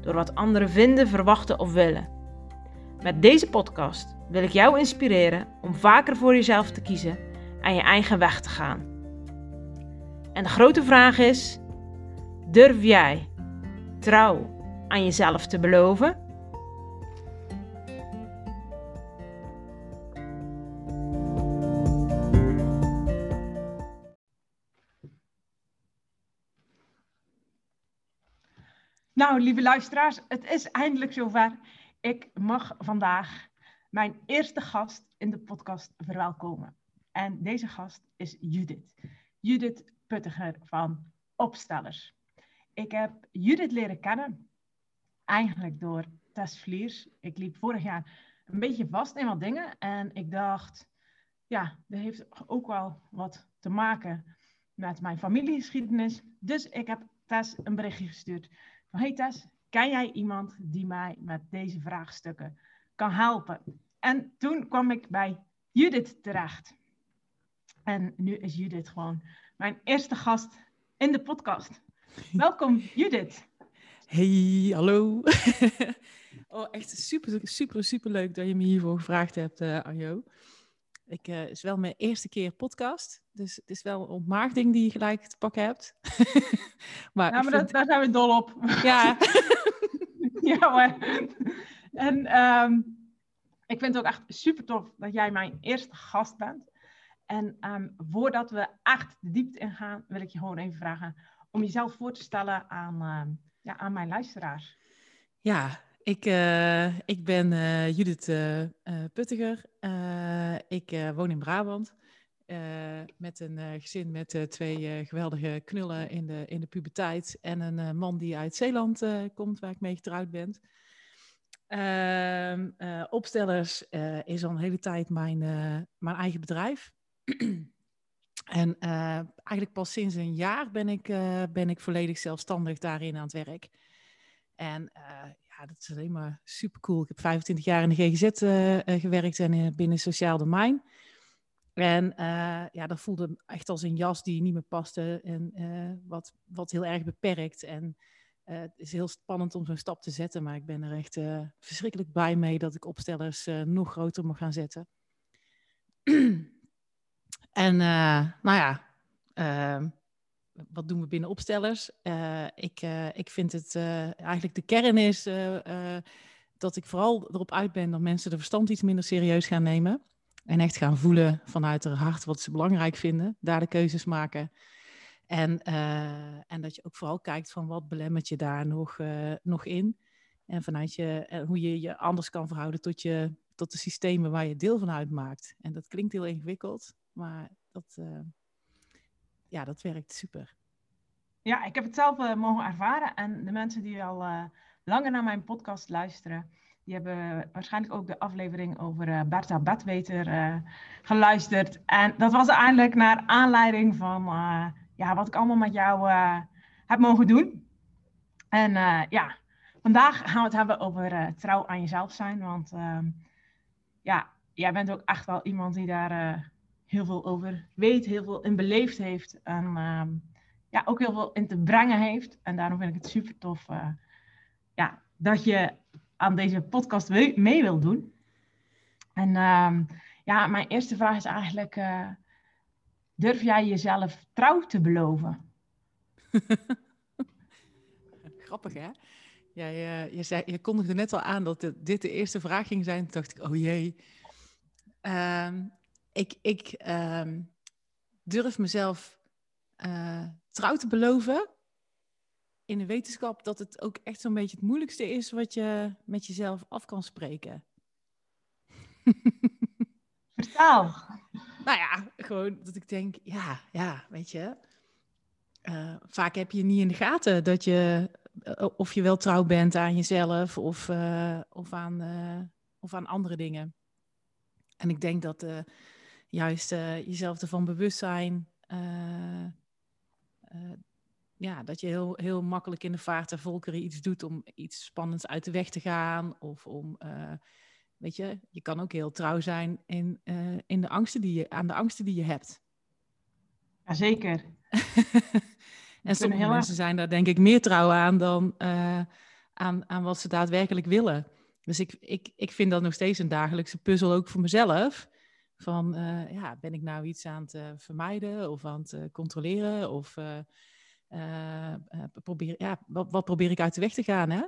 door wat anderen vinden, verwachten of willen. Met deze podcast wil ik jou inspireren om vaker voor jezelf te kiezen en je eigen weg te gaan. En de grote vraag is: durf jij trouw aan jezelf te beloven? Nou, lieve luisteraars, het is eindelijk zover. Ik mag vandaag mijn eerste gast in de podcast verwelkomen. En deze gast is Judith. Judith Puttiger van Opstellers. Ik heb Judith leren kennen, eigenlijk door Tess Vliers. Ik liep vorig jaar een beetje vast in wat dingen. En ik dacht, ja, dat heeft ook wel wat te maken met mijn familiegeschiedenis. Dus ik heb Tess een berichtje gestuurd hey Tess, ken jij iemand die mij met deze vraagstukken kan helpen? En toen kwam ik bij Judith terecht. En nu is Judith gewoon mijn eerste gast in de podcast. Welkom Judith. Hey, hallo. oh, echt super, super, super leuk dat je me hiervoor gevraagd hebt, uh, Anjo. Ik, uh, is wel mijn eerste keer podcast. Dus het is wel een ontmaagding die je gelijk te pakken hebt. maar ja, maar dat, daar zijn we dol op. Ja. ja. En um, ik vind het ook echt super tof dat jij mijn eerste gast bent. En um, voordat we echt de diepte ingaan, wil ik je gewoon even vragen om jezelf voor te stellen aan, uh, ja, aan mijn luisteraars. Ja, ik, uh, ik ben uh, Judith uh, Puttiger. ik woon in Brabant. met een gezin met twee geweldige knullen in de, in de puberteit. En een man die uit Zeeland komt, waar ik mee getrouwd ben. Ehm, opstellers is al een hele tijd mijn, mijn eigen bedrijf. en eigenlijk pas sinds een jaar ben ik, ben ik volledig zelfstandig daarin aan het werk. En dat is alleen maar super cool. Ik heb 25 jaar in de GGZ eh, eh, gewerkt en uh, binnen sociaal domein. En ja, dat voelde echt als een jas die niet meer paste en wat, wat heel erg beperkt. En het is heel spannend om zo'n stap te zetten, maar ik ben er echt verschrikkelijk bij mee dat ik opstellers nog groter mag gaan zetten. en nou ja, wat doen we binnen opstellers? Uh, ik, uh, ik vind het uh, eigenlijk de kern is dat ik vooral erop uit ben dat mensen de verstand iets minder serieus gaan nemen. En echt gaan voelen vanuit hun hart wat ze belangrijk vinden. Daar de keuzes maken. En, en dat je ook vooral kijkt van wat belemmert je daar nog, nog in. En vanuit je, hoe je je anders kan verhouden tot, je, tot de systemen waar je deel van uitmaakt. En dat klinkt heel ingewikkeld, maar dat, ja, dat werkt super. Ja, ik heb het zelf uh, mogen ervaren. En de mensen die al uh, langer naar mijn podcast luisteren, die hebben waarschijnlijk ook de aflevering over uh, Bertha Bedweter geluisterd. En dat was eigenlijk naar aanleiding van ja, wat ik allemaal met jou heb mogen doen. En ja, vandaag gaan we het hebben over trouw aan jezelf zijn. Want ehm, ja, jij bent ook echt wel iemand die daar heel veel over weet, heel veel in beleefd heeft. En ehm, ja, ook heel veel in te brengen heeft. En daarom vind ik het super tof uh, ja, dat je aan deze podcast mee wil doen. En um, ja, mijn eerste vraag is eigenlijk: uh, durf jij jezelf trouw te beloven? Grappig hè? Ja, je, je, zei, je kondigde net al aan dat dit de eerste vraag ging zijn. Dacht ik, oh jee. Um, ik, ik uh, durf mezelf uh, trouw te beloven in de wetenschap dat het ook echt zo'n beetje het moeilijkste is wat je met jezelf af kan spreken. Vertaal. nou ja, gewoon dat ik denk, ja, ja, weet je. Uh, vaak heb je niet in de gaten dat je of je wel trouw bent aan jezelf of, of, aan, of aan andere dingen. En ik denk dat juist jezelf ervan bewust zijn, ja, dat je heel, heel makkelijk in de vaart der volkeren iets doet om iets spannends uit de weg te gaan. Of om, weet je, je kan ook heel trouw zijn in, in de angsten die je, aan de angsten die je hebt. Jazeker. en sommige mensen zijn daar denk ik meer trouw aan dan aan, aan wat ze daadwerkelijk willen. Dus ik, ik, ik vind dat nog steeds een dagelijkse puzzel ook voor mezelf. Van, ja, ben ik nou iets aan het vermijden of aan het controleren? Of uh, probeer, ja, wat, wat, probeer ik uit de weg te gaan? Hè?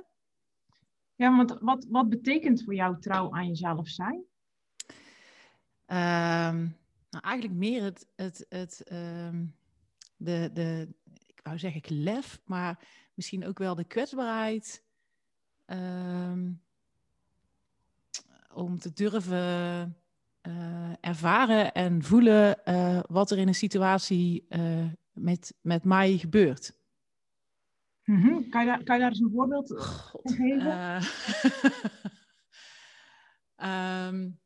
Ja, want wat, wat betekent voor jou trouw aan jezelf zijn? Um, nou, eigenlijk meer het, het, het um, de, de, ik wou zeggen lef, maar misschien ook wel de kwetsbaarheid. Um, om te durven ervaren en voelen uh, wat er in een situatie uh, met, met mij gebeurt. Mm -hmm. kan, je daar, kan je daar eens een voorbeeld van geven? Um,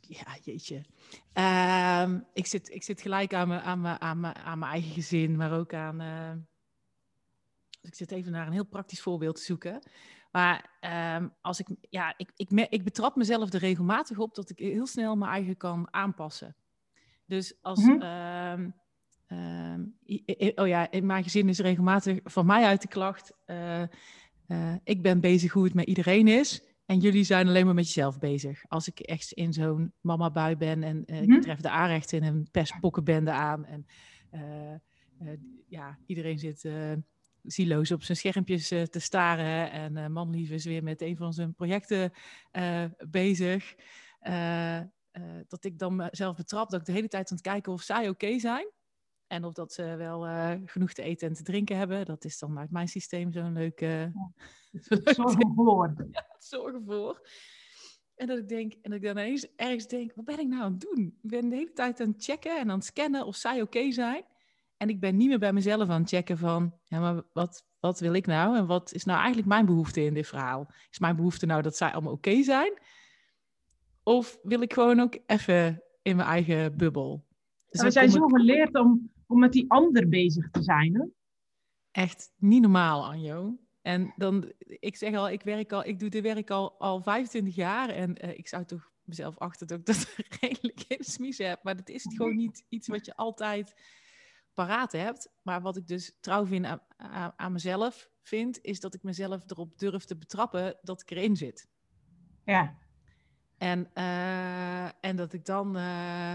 ja, jeetje. Um, ik, zit, ik zit gelijk aan mijn, aan, mijn, aan, mijn, aan mijn eigen gezin, maar ook aan. Uh, ik zit even naar een heel praktisch voorbeeld te zoeken. Maar um, als ik, ja, ik, ik, ik betrap mezelf er regelmatig op dat ik heel snel mijn eigen kan aanpassen. Dus als. Mm -hmm. oh ja, in mijn gezin is regelmatig van mij uit de klacht. Uh, uh, ik ben bezig hoe het met iedereen is. En jullie zijn alleen maar met jezelf bezig. Als ik echt in zo'n mama-bui ben en uh, mm -hmm. ik tref de aanrecht in een pestpokkenbende aan. En ja, iedereen zit zieloos op zijn schermpjes te staren. En uh, manlief is weer met een van zijn projecten bezig. Uh, dat ik dan mezelf betrap dat ik de hele tijd aan het kijken of zij oké okay zijn. En of dat ze wel uh, genoeg te eten en te drinken hebben. Dat is dan uit mijn systeem zo'n leuke... Ja. zorgen voor. Ja, zorgen voor. En dat ik denk, en dat ik dan ineens ergens denk, wat ben ik nou aan het doen? Ik ben de hele tijd aan het checken en aan het scannen of zij oké okay zijn. En ik ben niet meer bij mezelf aan het checken van, ja, maar wat, wat wil ik nou? En wat is nou eigenlijk mijn behoefte in dit verhaal? Is mijn behoefte nou dat zij allemaal oké okay zijn? Of wil ik gewoon ook even in mijn eigen bubbel? Dus we zijn zo geleerd om, om met die ander bezig te zijn. Hè? Echt niet normaal, Anjo. En dan, ik zeg al, ik, werk al, ik doe dit werk al, al 25 jaar. En uh, ik zou toch mezelf achter dat ik dat redelijk in smies heb. Maar dat is gewoon niet iets wat je altijd paraat hebt. Maar wat ik dus trouw vind aan, aan, aan mezelf vind, is dat ik mezelf erop durf te betrappen dat ik erin zit. Ja. En, uh, en dat ik dan uh,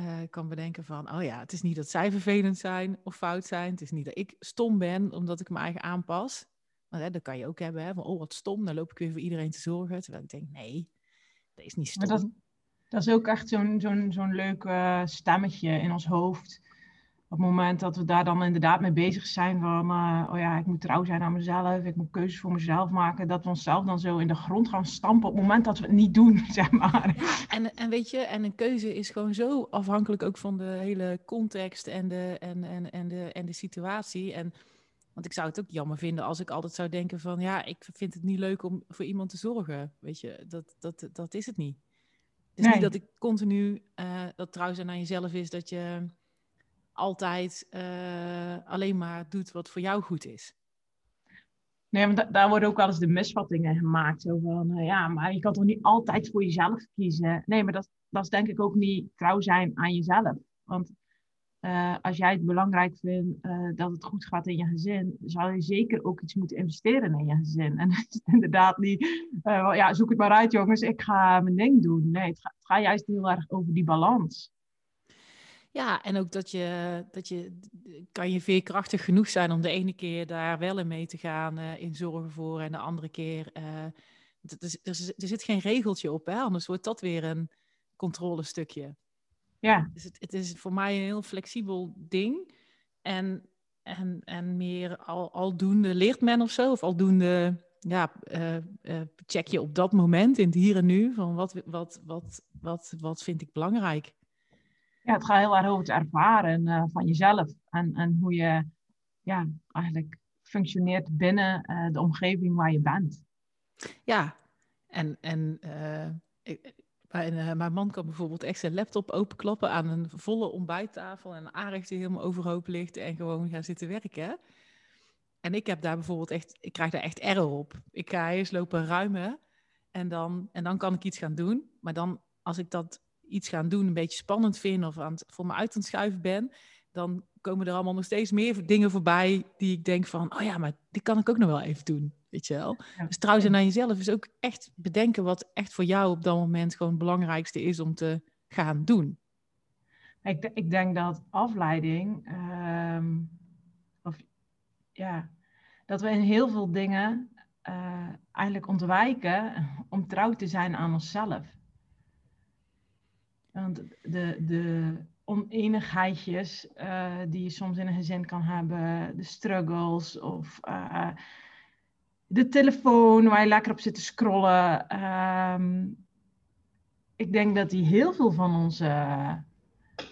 uh, kan bedenken van, oh ja, het is niet dat zij vervelend zijn of fout zijn. Het is niet dat ik stom ben omdat ik mijn eigen aanpas. Maar hè, dat kan je ook hebben, hè, van, oh wat stom, dan loop ik weer voor iedereen te zorgen. Terwijl ik denk, nee, dat is niet stom. Dat, dat, is ook echt zo'n zo'n zo'n leuk stemmetje in ons hoofd op het moment dat we daar dan inderdaad mee bezig zijn van, uh, oh ja, ik moet trouw zijn aan mezelf, ik moet keuzes voor mezelf maken, dat we onszelf dan zo in de grond gaan stampen op het moment dat we het niet doen, zeg maar. En, en weet je, en een keuze is gewoon zo afhankelijk ook van de hele context en de, en, en, en de, en de situatie. En, want ik zou het ook jammer vinden als ik altijd zou denken van, ja, ik vind het niet leuk om voor iemand te zorgen, weet je, dat, dat, dat is het niet. Het is nee. niet dat ik continu, uh, dat trouw zijn aan jezelf is, dat je altijd uh, alleen maar doet wat voor jou goed is. Nee, da daar worden ook wel eens de misvattingen gemaakt. Zo van, uh, ja, maar je kan toch niet altijd voor jezelf kiezen? Nee, maar dat, dat is denk ik ook niet trouw zijn aan jezelf. Want uh, als jij het belangrijk vindt dat het goed gaat in je gezin, zou je zeker ook iets moeten investeren in je gezin. En het is inderdaad niet, ja, zoek het maar uit jongens, ik ga mijn ding doen. Nee, het, ga, het gaat juist heel erg over die balans. Ja, en ook dat je, dat je, kan je veerkrachtig genoeg zijn om de ene keer daar wel in mee te gaan, uh, in zorgen voor, en de andere keer, uh, er, er, er, zit geen regeltje op, hè? anders wordt dat weer een controlestukje. Ja. Dus het, het is voor mij een heel flexibel ding. En, en, en meer al, aldoende leert men of zo, of aldoende ja, uh, check je op dat moment, in het hier en nu, van wat, wat, wat, wat, wat vind ik belangrijk ja, het gaat heel erg over het ervaren uh, van jezelf. En, en hoe je ja, eigenlijk functioneert binnen eh, de omgeving waar je bent. Ja, en, en uh, ik, mijn, mijn, man kan bijvoorbeeld echt zijn laptop openklappen aan een volle ontbijttafel en een aanrecht die helemaal overhoop ligt en gewoon gaan zitten werken. En ik heb daar bijvoorbeeld echt, ik krijg daar echt error op. Ik ga eerst lopen ruimen en dan, en dan kan ik iets gaan doen. Maar dan, als ik dat iets gaan doen een beetje spannend vind of aan het, voor me uit aan het schuiven ben, dan komen er allemaal nog steeds meer dingen voorbij die ik denk van, oh ja, maar die kan ik ook nog wel even doen. Weet je wel? Dus trouwens, naar jezelf is ook echt bedenken wat echt voor jou op dat moment gewoon het belangrijkste is om te gaan doen. Ik, ik denk dat afleiding, ehm, of ja, dat we in heel veel dingen uh, eigenlijk ontwijken om trouw te zijn aan onszelf. Want de, de oneenigheidjes uh, die je soms in een gezin kan hebben, de struggles of uh, de telefoon waar je lekker op zit te scrollen. Ehm, ik denk dat die heel veel van ons,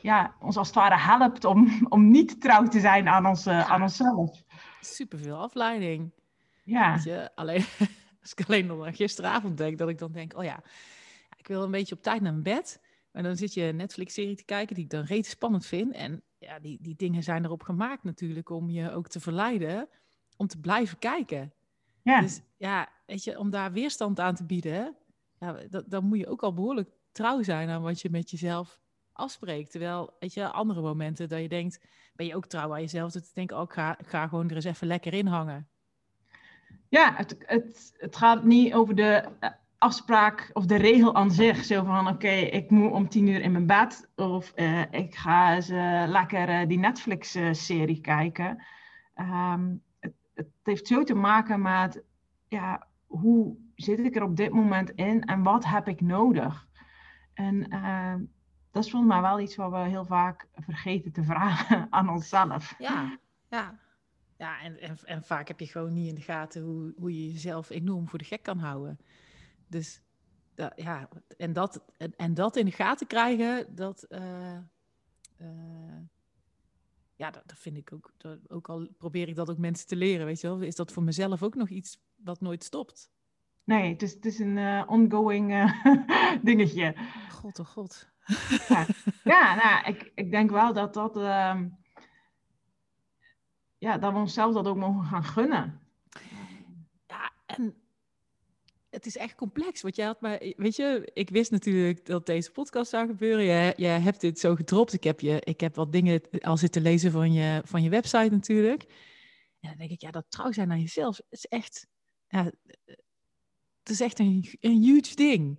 ja, ons als het ware helpt om, om niet trouw te zijn aan, ons, aan onszelf. Superveel afleiding. Ja. Je, alleen, als ik alleen nog aan gisteravond denk, dat ik dan denk, oh ja, ik wil een beetje op tijd naar mijn bed. En dan zit je een Netflix-serie te kijken die ik dan reeds spannend vind. En ja, die, die dingen zijn erop gemaakt natuurlijk om je ook te verleiden om te blijven kijken. Ja. Dus ja, weet je, om daar weerstand aan te bieden, ja, dan moet je ook al behoorlijk trouw zijn aan wat je met jezelf afspreekt. Terwijl, weet je, andere momenten dat je denkt, ben je ook trouw aan jezelf. Dat je denkt, oh, ik ga, ik ga gewoon er eens even lekker in hangen. Ja, het, het, het gaat niet over de eh, afspraak of de regel aan zich. Zo van, oké, ik moet om tien uur in mijn bed. Of uh, ik ga uh, lekker uh, die Netflix-serie kijken. Um, het, het, heeft zo te maken met, ja, hoe zit ik er op dit moment in en wat heb ik nodig? En ehm, dat is volgens mij wel iets wat we heel vaak vergeten te vragen aan onszelf. Ja, ja. Ja, en, en, en, vaak heb je gewoon niet in de gaten hoe, hoe je jezelf enorm voor de gek kan houden. Dus ja, en dat, en, en, dat in de gaten krijgen, dat, uh, uh, ja, dat, dat, vind ik ook, dat, ook al probeer ik dat ook mensen te leren, weet je wel, is dat voor mezelf ook nog iets wat nooit stopt. Nee, het is, het is een uh, ongoing dingetje. God, oh god. ja, ja nou, ik, ik denk wel dat dat ehm, ja, dat we onszelf dat ook mogen gaan gunnen. Ja, en het is echt complex. Want jij had maar, weet je, ik wist natuurlijk dat deze podcast zou gebeuren. Je hebt dit zo gedropt. Ik heb, je, ik heb wat dingen al zitten lezen van je, van je website natuurlijk. En dan denk ik, ja, dat trouw zijn naar jezelf is echt, ja, het is echt een, een huge ding.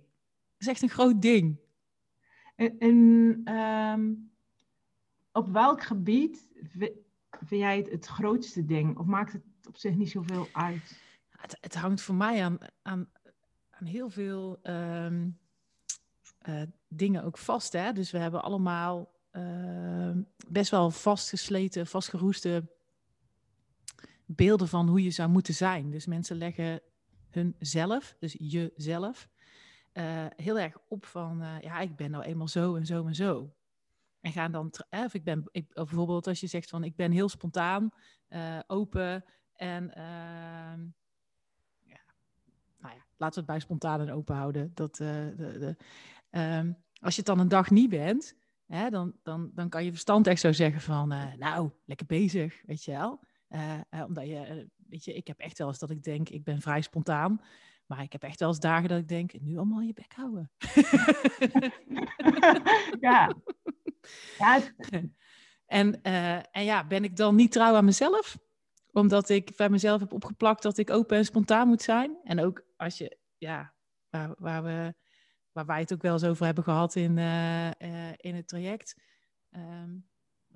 Het is echt een groot ding. En, en um, op welk gebied vind jij het het grootste ding? Of maakt het op zich niet zoveel uit? Het, het hangt voor mij aan, aan, aan heel veel um, uh, dingen ook vast. Hè? Dus we hebben allemaal uh, best wel vastgesleten, vastgeroeste beelden van hoe je zou moeten zijn. Dus mensen leggen hunzelf, dus jezelf, uh, heel erg op van, uh, ja, ik ben nou eenmaal zo en zo en zo. En gaan dan, of ik ben, ik, bijvoorbeeld als je zegt van ik ben heel spontaan, open en ja, nou ja, laten we het bij spontaan en open houden. Dat, uh, de, de, um, als je het dan een dag niet bent, hè, dan, dan, dan kan je verstand echt zo zeggen van uh, nou, lekker bezig, weet je wel. omdat je, weet je, ik heb echt wel eens dat ik denk, ik ben vrij spontaan. Maar ik heb echt wel eens dagen dat ik denk, nu allemaal je bek houden. ja, ja. En, en ja, ben ik dan niet trouw aan mezelf? Omdat ik bij mezelf heb opgeplakt dat ik open en spontaan moet zijn. En ook als je, ja, waar, we, waar wij het ook wel eens over hebben gehad in, uh, uh, in het traject. Um,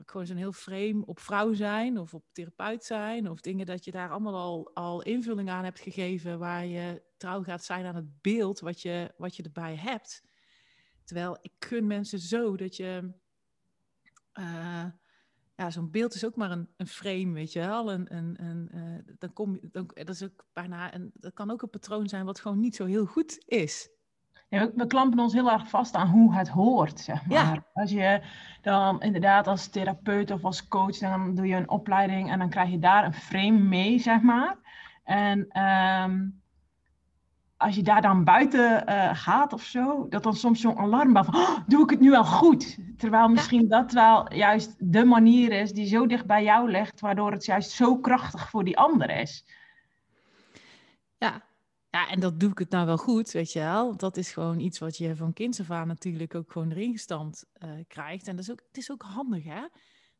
gewoon zo'n heel frame op vrouw zijn of op therapeut zijn. Of dingen dat je daar allemaal al, al invulling aan hebt gegeven. Waar je trouw gaat zijn aan het beeld wat je, wat je erbij hebt. Terwijl ik gun mensen zo dat je uh, ja, zo'n beeld is ook maar een, een frame, weet je wel. Een, een, uh, dan kom, dan, dat, is ook bijna een, dat kan ook een patroon zijn wat gewoon niet zo heel goed is. we, we, klampen ons heel erg vast aan hoe het hoort, zeg maar. Ja. Als je dan inderdaad als therapeut of als coach, dan doe je een opleiding en dan krijg je daar een frame mee, zeg maar. En ehm, als je daar dan buiten uh, gaat of zo, dat dan soms zo'n alarmbel van, oh, doe ik het nu wel goed? Terwijl misschien dat wel juist de manier is die zo dicht bij jou ligt, waardoor het juist zo krachtig voor die ander is. Ja, ja, en dat doe ik het nou wel goed, weet je wel. Dat is gewoon iets wat je van kinds af aan natuurlijk ook gewoon erin gestampt uh, krijgt. En dat is ook, het is ook handig, hè?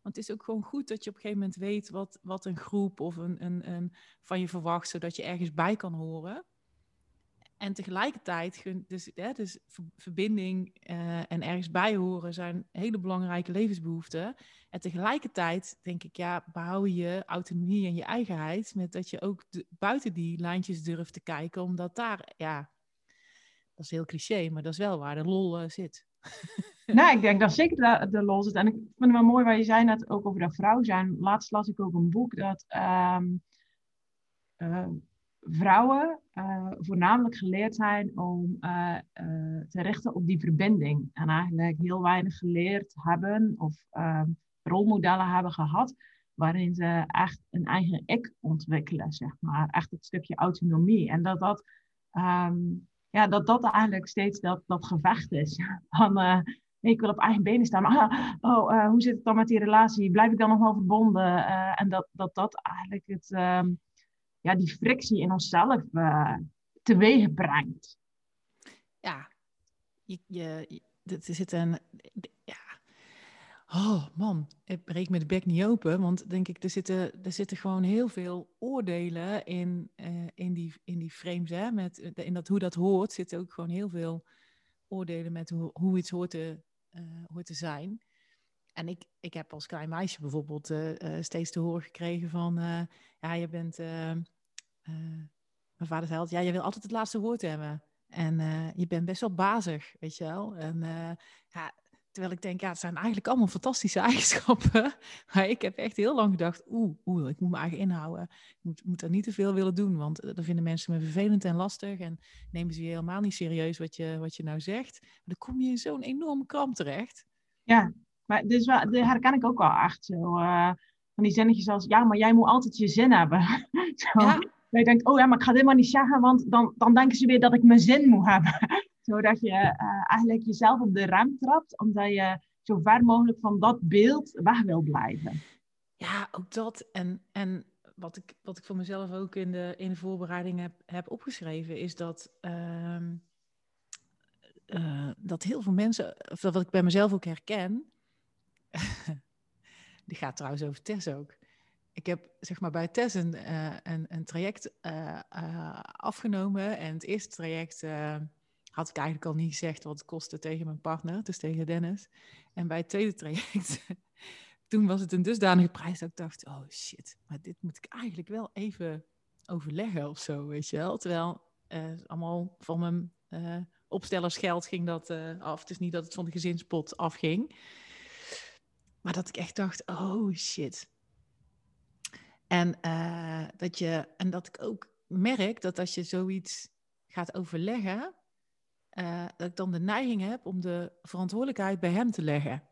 Want het is ook gewoon goed dat je op een gegeven moment weet wat, wat een groep of een, een, een van je verwacht, zodat je ergens bij kan horen. En tegelijkertijd, dus, hè, dus verbinding uh, en ergens bij horen zijn hele belangrijke levensbehoeften. En tegelijkertijd denk ik, ja, behoud je autonomie en je eigenheid met dat je ook buiten die lijntjes durft te kijken, omdat daar, ja, dat is heel cliché, maar dat is wel waar de lol uh, zit. Nou, ik denk dat zeker de, de lol zit. En ik vind het wel mooi wat je zei net ook over dat vrouw zijn. Laatst las ik ook een boek dat um, vrouwen uh, voornamelijk geleerd zijn om uh, uh, te richten op die verbinding. En eigenlijk heel weinig geleerd hebben of ehm, rolmodellen hebben gehad waarin ze echt een eigen ik ontwikkelen, zeg maar. Echt het stukje autonomie. En dat dat, um, ja, dat, dat eigenlijk steeds dat, dat gevecht is. Van, nee, ik wil op eigen benen staan. Maar oh, hoe zit het dan met die relatie? Blijf ik dan nog wel verbonden? en dat dat, dat eigenlijk het... Um, ja, die frictie in onszelf uh, teweeg brengt. Ja, je, je, er zit een. Ja. Oh man, ik breek me de bek niet open, want denk ik, er zitten, er zitten gewoon heel veel oordelen in, uh, in, die, in die frames. Hè? Met, in dat, hoe dat hoort, zitten ook gewoon heel veel oordelen met hoe, hoe iets hoort te, uh, hoort te zijn. En ik, ik heb als klein meisje bijvoorbeeld uh, uh, steeds te horen gekregen van, uh, ja, je bent, mijn vader zei ja, je wil altijd het laatste woord hebben. En je bent best wel bazig, weet je wel. En ja, terwijl ik denk, ja, het zijn eigenlijk allemaal fantastische eigenschappen. Maar ik heb echt heel lang gedacht, oeh, oeh ik moet me eigen inhouden. Ik moet, moet er niet te veel willen doen, want dan vinden mensen me vervelend en lastig. En nemen ze je helemaal niet serieus wat je, wat je nou zegt. Maar dan kom je in zo'n enorme kramp terecht. Ja, maar dus wel, dat herken ik ook wel echt zo. Uh, van die zinnetjes als, ja, maar jij moet altijd je zin hebben. zo. Ja. Dat je denkt, oh ja, maar ik ga dit maar niet zeggen, want dan, dan denken ze weer dat ik mijn zin moet hebben. Zodat je uh, eigenlijk jezelf op de rem trapt, omdat je zo ver mogelijk van dat beeld weg wil blijven. Ja, ook dat. En, en wat, ik, wat ik voor mezelf ook in de, in de voorbereiding heb, heb opgeschreven, is dat... Uh, uh, dat heel veel mensen, of wat ik bij mezelf ook herken, die gaat trouwens over Tess ook. Ik heb zeg maar bij Tess een, uh, een, een, traject uh, uh, afgenomen. En het eerste traject had ik eigenlijk al niet gezegd wat het kostte tegen mijn partner, dus tegen Dennis. En bij het tweede traject, toen was het een dusdanige prijs dat ik dacht, oh shit, maar dit moet ik eigenlijk wel even overleggen of zo, weet je wel. Terwijl allemaal van mijn opstellersgeld ging dat af. Het is niet dat het van de gezinspot afging. Maar dat ik echt dacht, oh shit. En, uh, dat je, en dat ik ook merk dat als je zoiets gaat overleggen, uh, dat ik dan de neiging heb om de verantwoordelijkheid bij hem te leggen.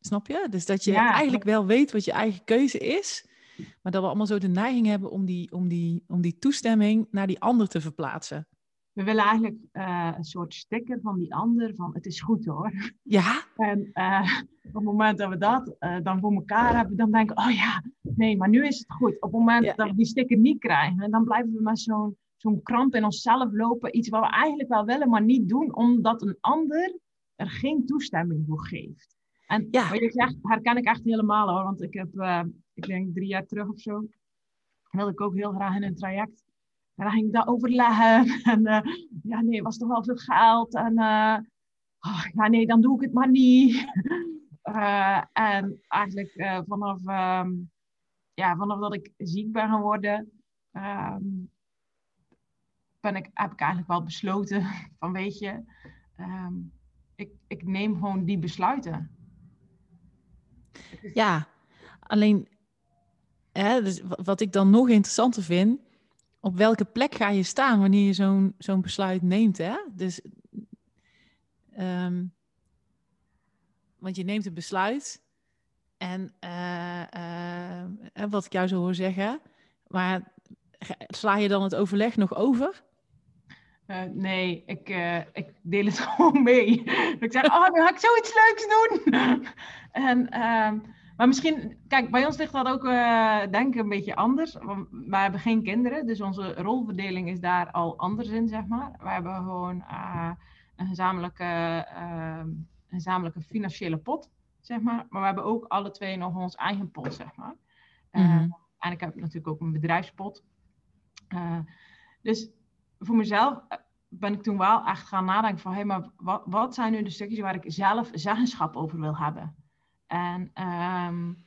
Snap je? Dus dat je eigenlijk wel weet wat je eigen keuze is, maar dat we allemaal zo de neiging hebben om die, om die, om die toestemming naar die ander te verplaatsen we willen eigenlijk uh, een soort sticker van die ander, van het is goed hoor. Ja. En uh, op het moment dat we dat uh, dan voor elkaar hebben, dan denken we, oh ja, nee, maar nu is het goed. Op het moment ja. dat we die sticker niet krijgen, dan blijven we met zo'n zo'n kramp in onszelf lopen. Iets wat we eigenlijk wel willen, maar niet doen, omdat een ander er geen toestemming voor geeft. En ja. wat je zegt, herken ik echt helemaal hoor. Want ik heb, ik denk drie jaar terug of zo, wilde ik ook heel graag in een traject en dan ging ik daar overleggen. En uh, ja, nee, was toch wel veel geld. En uh, oh, ja, nee, dan doe ik het maar niet. Uh, en eigenlijk vanaf, um, ja, vanaf dat ik ziek ben geworden, um, ben ik, heb ik eigenlijk wel besloten van weet je, um, ik, ik neem gewoon die besluiten. Ja, alleen hè, dus wat ik dan nog interessanter vind, op welke plek ga je staan wanneer je zo'n zo'n besluit neemt. Hè? Dus ehm, want je neemt een besluit. En uh, wat ik jou zo hoor zeggen. Maar sla je dan het overleg nog over? Uh, nee, ik, ik deel het gewoon mee. ik zeg, oh, dan ga ik zoiets leuks doen. en, uh, maar misschien, kijk, bij ons ligt dat ook, uh, denk ik, een beetje anders. Want wij hebben geen kinderen, dus onze rolverdeling is daar al anders in, zeg maar. Wij hebben gewoon een, gezamenlijke, ehm, een gezamenlijke financiële pot, zeg maar. Maar we hebben ook alle twee nog ons eigen pot, zeg maar. Mm -hmm. En ik heb natuurlijk ook een bedrijfspot. dus voor mezelf eh, ben ik toen wel echt gaan nadenken van, hé, hey, maar wat, wat zijn nu de stukjes waar ik zelf zeggenschap over wil hebben? En um,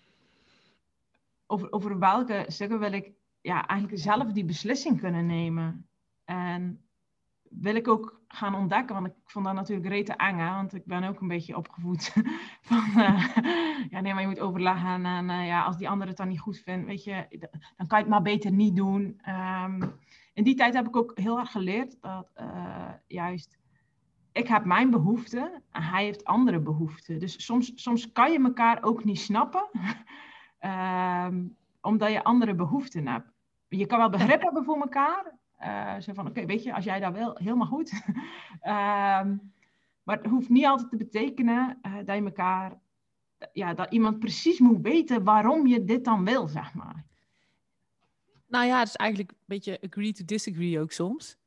over, over welke stukken wil ik ja, eigenlijk zelf die beslissing kunnen nemen? En wil ik ook gaan ontdekken, want ik vond dat natuurlijk rete eng, hè? want ik ben ook een beetje opgevoed van, uh, ja nee, maar je moet overleggen en uh, ja, als die andere het dan niet goed vindt, weet je, dan kan je het maar beter niet doen. Um, in die tijd heb ik ook heel erg geleerd dat uh, juist ik heb mijn behoeften en hij heeft andere behoeften. Dus soms, soms kan je elkaar ook niet snappen, um, omdat je andere behoeften hebt. Je kan wel begrip hebben voor elkaar. Uh, zo van, oké, weet je, als jij dat wil, helemaal goed. um, maar het hoeft niet altijd te betekenen uh, dat je elkaar, ja, dat iemand precies moet weten waarom je dit dan wil, zeg maar. Nou ja, het is eigenlijk een beetje agree to disagree ook soms.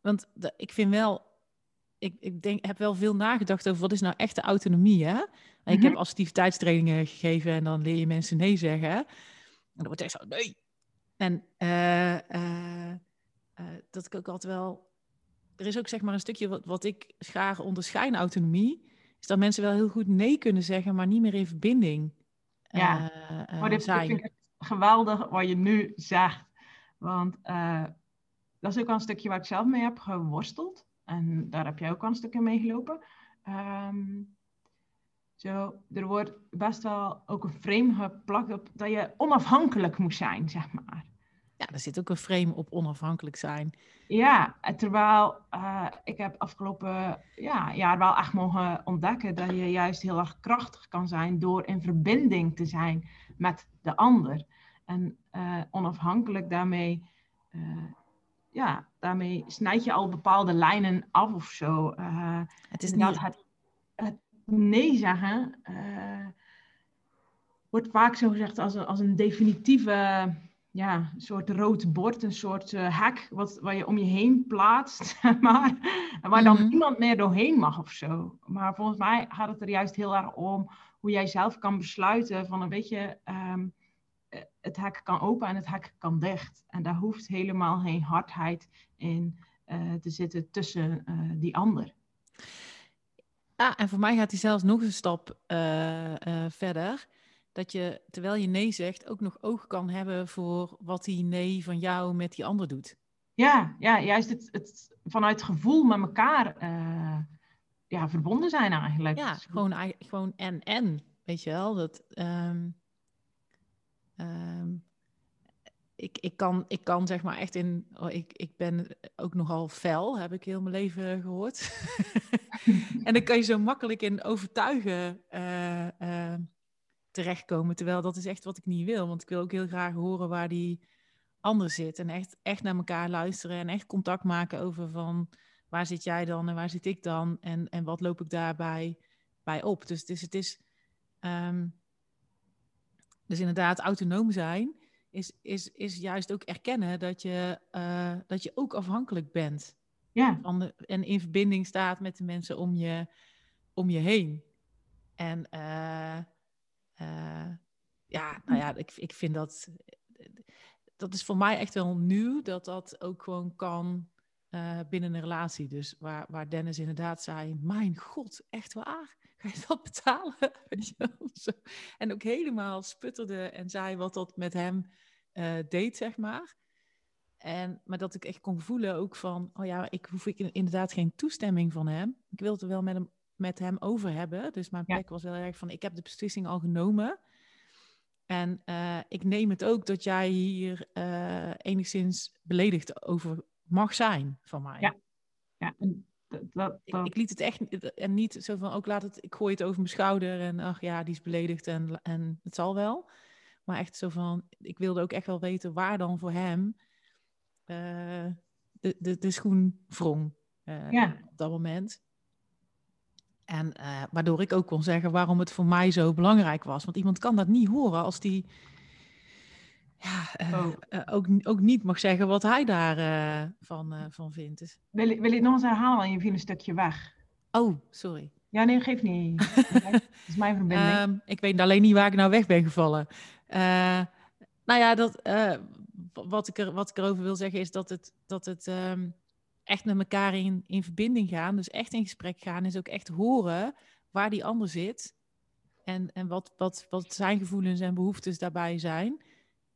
Want de, ik vind wel, ik, ik denk, heb wel veel nagedacht over wat is nou echte autonomie. Hè? Ik heb mhm. activiteitstrainingen gegeven en dan leer je mensen nee zeggen. En dan wordt echt zo, nee. En uh, uh, uh, dat ik ook altijd wel... Er is ook zeg maar een stukje wat, wat ik graag onderscheid autonomie. Is dat mensen wel heel goed nee kunnen zeggen, maar niet meer in verbinding ja. maar dit, zijn geweldig wat je nu zegt. Want dat is ook wel een stukje waar ik zelf mee heb geworsteld. En daar heb jij ook wel een stukje mee gelopen. Um, zo, er wordt best wel ook een frame geplakt op dat je onafhankelijk moet zijn, zeg maar. Ja, er zit ook een frame op onafhankelijk zijn. Ja, terwijl uh, ik heb afgelopen ja, jaar wel echt mogen ontdekken dat je juist heel erg krachtig kan zijn door in verbinding te zijn met de ander. En uh, onafhankelijk daarmee, uh, ja, daarmee snijd je al bepaalde lijnen af of zo. Uh, het is niet... Het, het nee zeggen wordt vaak zo gezegd als een, als een definitieve ja, soort rood bord, een soort uh, hek wat, waar je om je heen plaatst, maar, waar dan mm -hmm. niemand meer doorheen mag of zo. Maar volgens mij gaat het er juist heel erg om hoe jij zelf kan besluiten van een beetje, um, het hek kan open en het hek kan dicht. En daar hoeft helemaal geen hardheid in uh, te zitten tussen uh, die ander. Ja, en voor mij gaat hij zelfs nog een stap uh, verder dat je, terwijl je nee zegt, ook nog oog kan hebben voor wat die nee van jou met die ander doet. Ja, ja juist het, het vanuit gevoel met elkaar ja, verbonden zijn eigenlijk. Ja, gewoon, gewoon en en, weet je wel. Dat, um, um, ik, ik, kan, ik kan zeg maar echt in. Oh, ik, ik ben ook nogal fel, heb ik heel mijn leven gehoord. en dan kan je zo makkelijk in overtuigen. Uh, uh, terechtkomen. Terwijl dat is echt wat ik niet wil. Want ik wil ook heel graag horen waar die ander zit. En echt, echt naar elkaar luisteren en echt contact maken over van waar zit jij dan en waar zit ik dan? En, en wat loop ik daarbij bij op? Dus, dus het is. Um, dus inderdaad, autonoom zijn is, is, is juist ook erkennen dat je, uh, dat je ook afhankelijk bent. Ja. Van de, en in verbinding staat met de mensen om je, om je heen. En uh, uh, ja, nou ja, ik, ik vind dat. Dat is voor mij echt wel nieuw dat dat ook gewoon kan binnen een relatie. Dus waar, waar Dennis inderdaad zei: Mijn god, echt waar? Ga je dat betalen? en ook helemaal sputterde en zei wat dat met hem uh, deed, zeg maar. En, maar dat ik echt kon voelen ook van, oh ja, ik hoef ik inderdaad geen toestemming van hem. Ik wil het wel met hem met hem over hebben. Dus mijn plek was heel erg van, ik heb de beslissing al genomen. En uh, ik neem het ook dat jij hier uh, enigszins beledigd over mag zijn van mij. Ja, ja. En Dat, dat, ik, ik liet het echt en niet zo van ook laat het, ik gooi het over mijn schouder en ach ja, die is beledigd en, en het zal wel. Maar echt zo van, ik wilde ook echt wel weten waar dan voor hem uh, de, de, de schoen wrong uh, Ja. op dat moment. En eh, waardoor ik ook kon zeggen waarom het voor mij zo belangrijk was. Want iemand kan dat niet horen als die ja, eh, Oh. eh, ook, ook niet mag zeggen wat hij daarvan van, eh, van vindt. Dus, Wil, je- wil je het nog eens herhalen? Want je viel een stukje weg. oh, sorry. Ja, nee, geeft niet. Het is mijn verbinding. Ehm, ik weet alleen niet waar ik nou weg ben gevallen. Nou ja, dat, wat, ik er, wat ik erover wil zeggen is dat het, dat het ehm, echt met elkaar in, in verbinding gaan, dus echt in gesprek gaan, is ook echt horen waar die ander zit en, en wat, wat, wat zijn gevoelens en behoeftes daarbij zijn.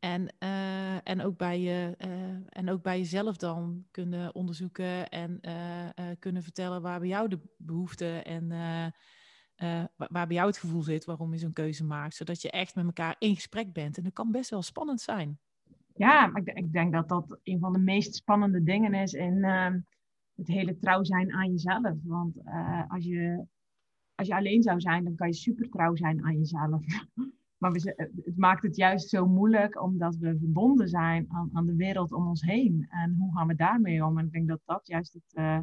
En, eh, en, ook bij je, eh, en ook bij jezelf dan kunnen onderzoeken en eh, kunnen vertellen waar bij jou de behoeften en wa- waar bij jou het gevoel zit waarom je zo'n keuze maakt. Zodat je echt met elkaar in gesprek bent. En dat kan best wel spannend zijn. Ja, maar ik, ik denk dat dat een van de meest spannende dingen is in het hele trouw zijn aan jezelf. Want als, je, als je alleen zou zijn, dan kan je super trouw zijn aan jezelf. Maar we, z- het maakt het juist zo moeilijk omdat we verbonden zijn aan, aan de wereld om ons heen. En hoe gaan we daarmee om? En ik denk dat dat juist het, eh,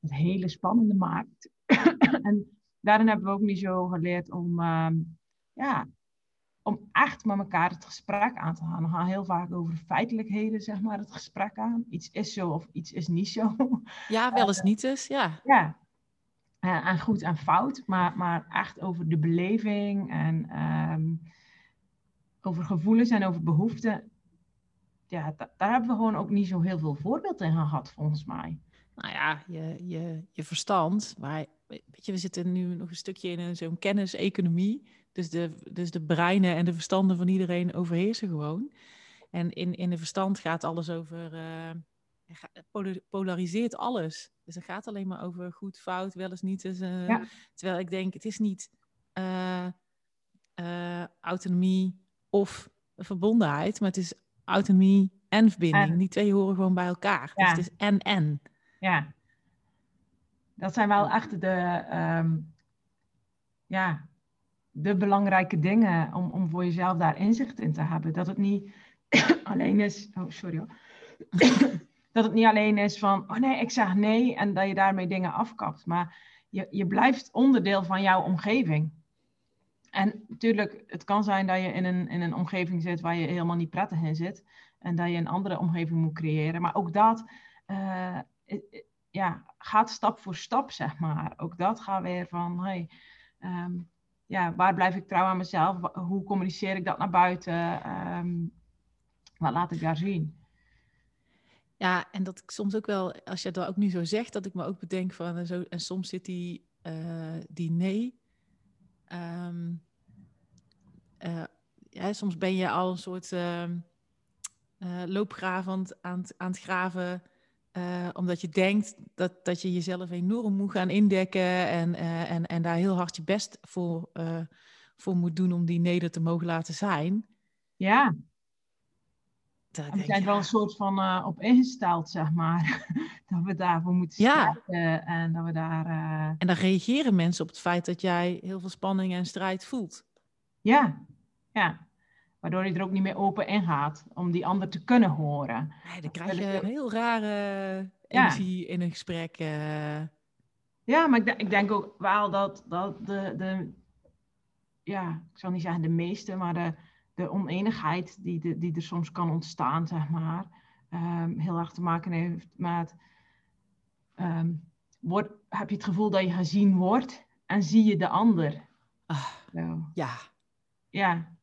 het hele spannende maakt. en daarin hebben we ook niet zo geleerd om, ehm, ja, om echt met elkaar het gesprek aan te gaan. We gaan heel vaak over feitelijkheden, zeg maar, het gesprek aan. Iets is zo of iets is niet zo. Ja, wel eens niet eens. Ja, ja. En, en goed en fout, maar, maar echt over de beleving en ehm, over gevoelens en over behoeften. Ja, da- daar hebben we gewoon ook niet zo heel veel voorbeeld in gehad, volgens mij. nou ja, je, je, je verstand. Weet je, we zitten nu nog een stukje in zo'n kenniseconomie. Dus de, dus de breinen en de verstanden van iedereen overheersen gewoon. En in, in de verstand gaat alles over. eh, polariseert alles. Dus het gaat alleen maar over goed, fout, wel eens niet. eh, Ja. Terwijl ik denk, het is niet eh, eh, autonomie of verbondenheid, maar het is autonomie en verbinding. En. Die twee horen gewoon bij elkaar. Ja. Dus het is en en. Ja. Dat zijn wel echt de, ehm, ja, de belangrijke dingen om, om voor jezelf daar inzicht in te hebben. Dat het niet alleen is. Oh, sorry hoor. dat het niet alleen is van, oh nee, ik zeg nee en dat je daarmee dingen afkapt. Maar je, je blijft onderdeel van jouw omgeving. En natuurlijk, het kan zijn dat je in een, in een omgeving zit waar je helemaal niet prettig in zit. En dat je een andere omgeving moet creëren. Maar ook dat eh, ja, gaat stap voor stap, zeg maar. Ook dat gaat weer van, hey, ehm, ja, waar blijf ik trouw aan mezelf? Hoe communiceer ik dat naar buiten? Ehm, wat laat ik daar zien? Ja, en dat ik soms ook wel, als je dat ook nu zo zegt, dat ik me ook bedenk van, en, zo, en soms zit die, eh, die nee. ehm, eh, ja, soms ben je al een soort ehm eh, loopgravend aan, aan het graven, omdat je denkt dat, dat je jezelf enorm moet gaan indekken en, en, en daar heel hard je best voor, voor moet doen om die neder te mogen laten zijn. Ja, Dat we zijn er wel een soort van eh, op ingesteld, zeg maar. dat we daarvoor moeten Ja. strijden en dat we daar... eh, En dan reageren mensen op het feit dat jij heel veel spanning en strijd voelt. ja, ja. Waardoor je er ook niet meer open in gaat om die ander te kunnen horen. Nee, dan krijg je een heel rare energie in een gesprek. eh. Ja, maar ik, denk- ik denk ook wel dat, dat de, de, ja, ik zal niet zeggen de meeste, maar de, de oneenigheid die, de, die er soms kan ontstaan, zeg maar, ehm, heel erg te maken heeft met, word, heb je het gevoel dat je gezien wordt en zie je de ander? Ah, ja. Ja,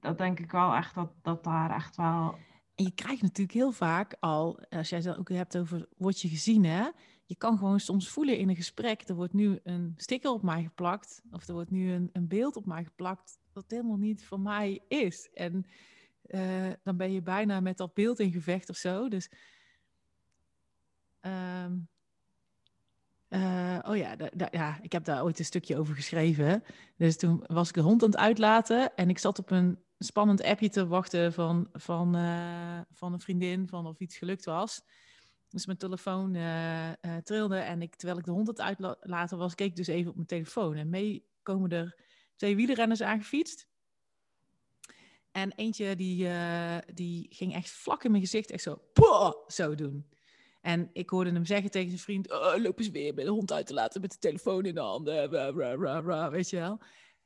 dat denk ik wel echt, dat, dat daar echt wel, En je krijgt natuurlijk heel vaak al, als jij het ook hebt over word je gezien, hè? Je kan gewoon soms voelen in een gesprek, er wordt nu een sticker op mij geplakt, of er wordt nu een, een beeld op mij geplakt, dat helemaal niet voor mij is. En eh, dan ben je bijna met dat beeld in gevecht of zo. Dus, ehm, eh, oh ja, ja, ik heb daar ooit een stukje over geschreven. Dus toen was ik de hond aan het uitlaten en ik zat op een spannend appje te wachten van, van, eh, van een vriendin van of iets gelukt was. Dus mijn telefoon trilde en ik, terwijl ik de hond het uitlaten was, keek ik dus even op mijn telefoon. En mee komen er twee wielerrenners aangefietst. En eentje die, uh, die ging echt vlak in mijn gezicht, echt zo, zo doen. En ik hoorde hem zeggen tegen zijn vriend, oh, loop eens weer bij de hond uit te laten met de telefoon in de handen, weet je wel.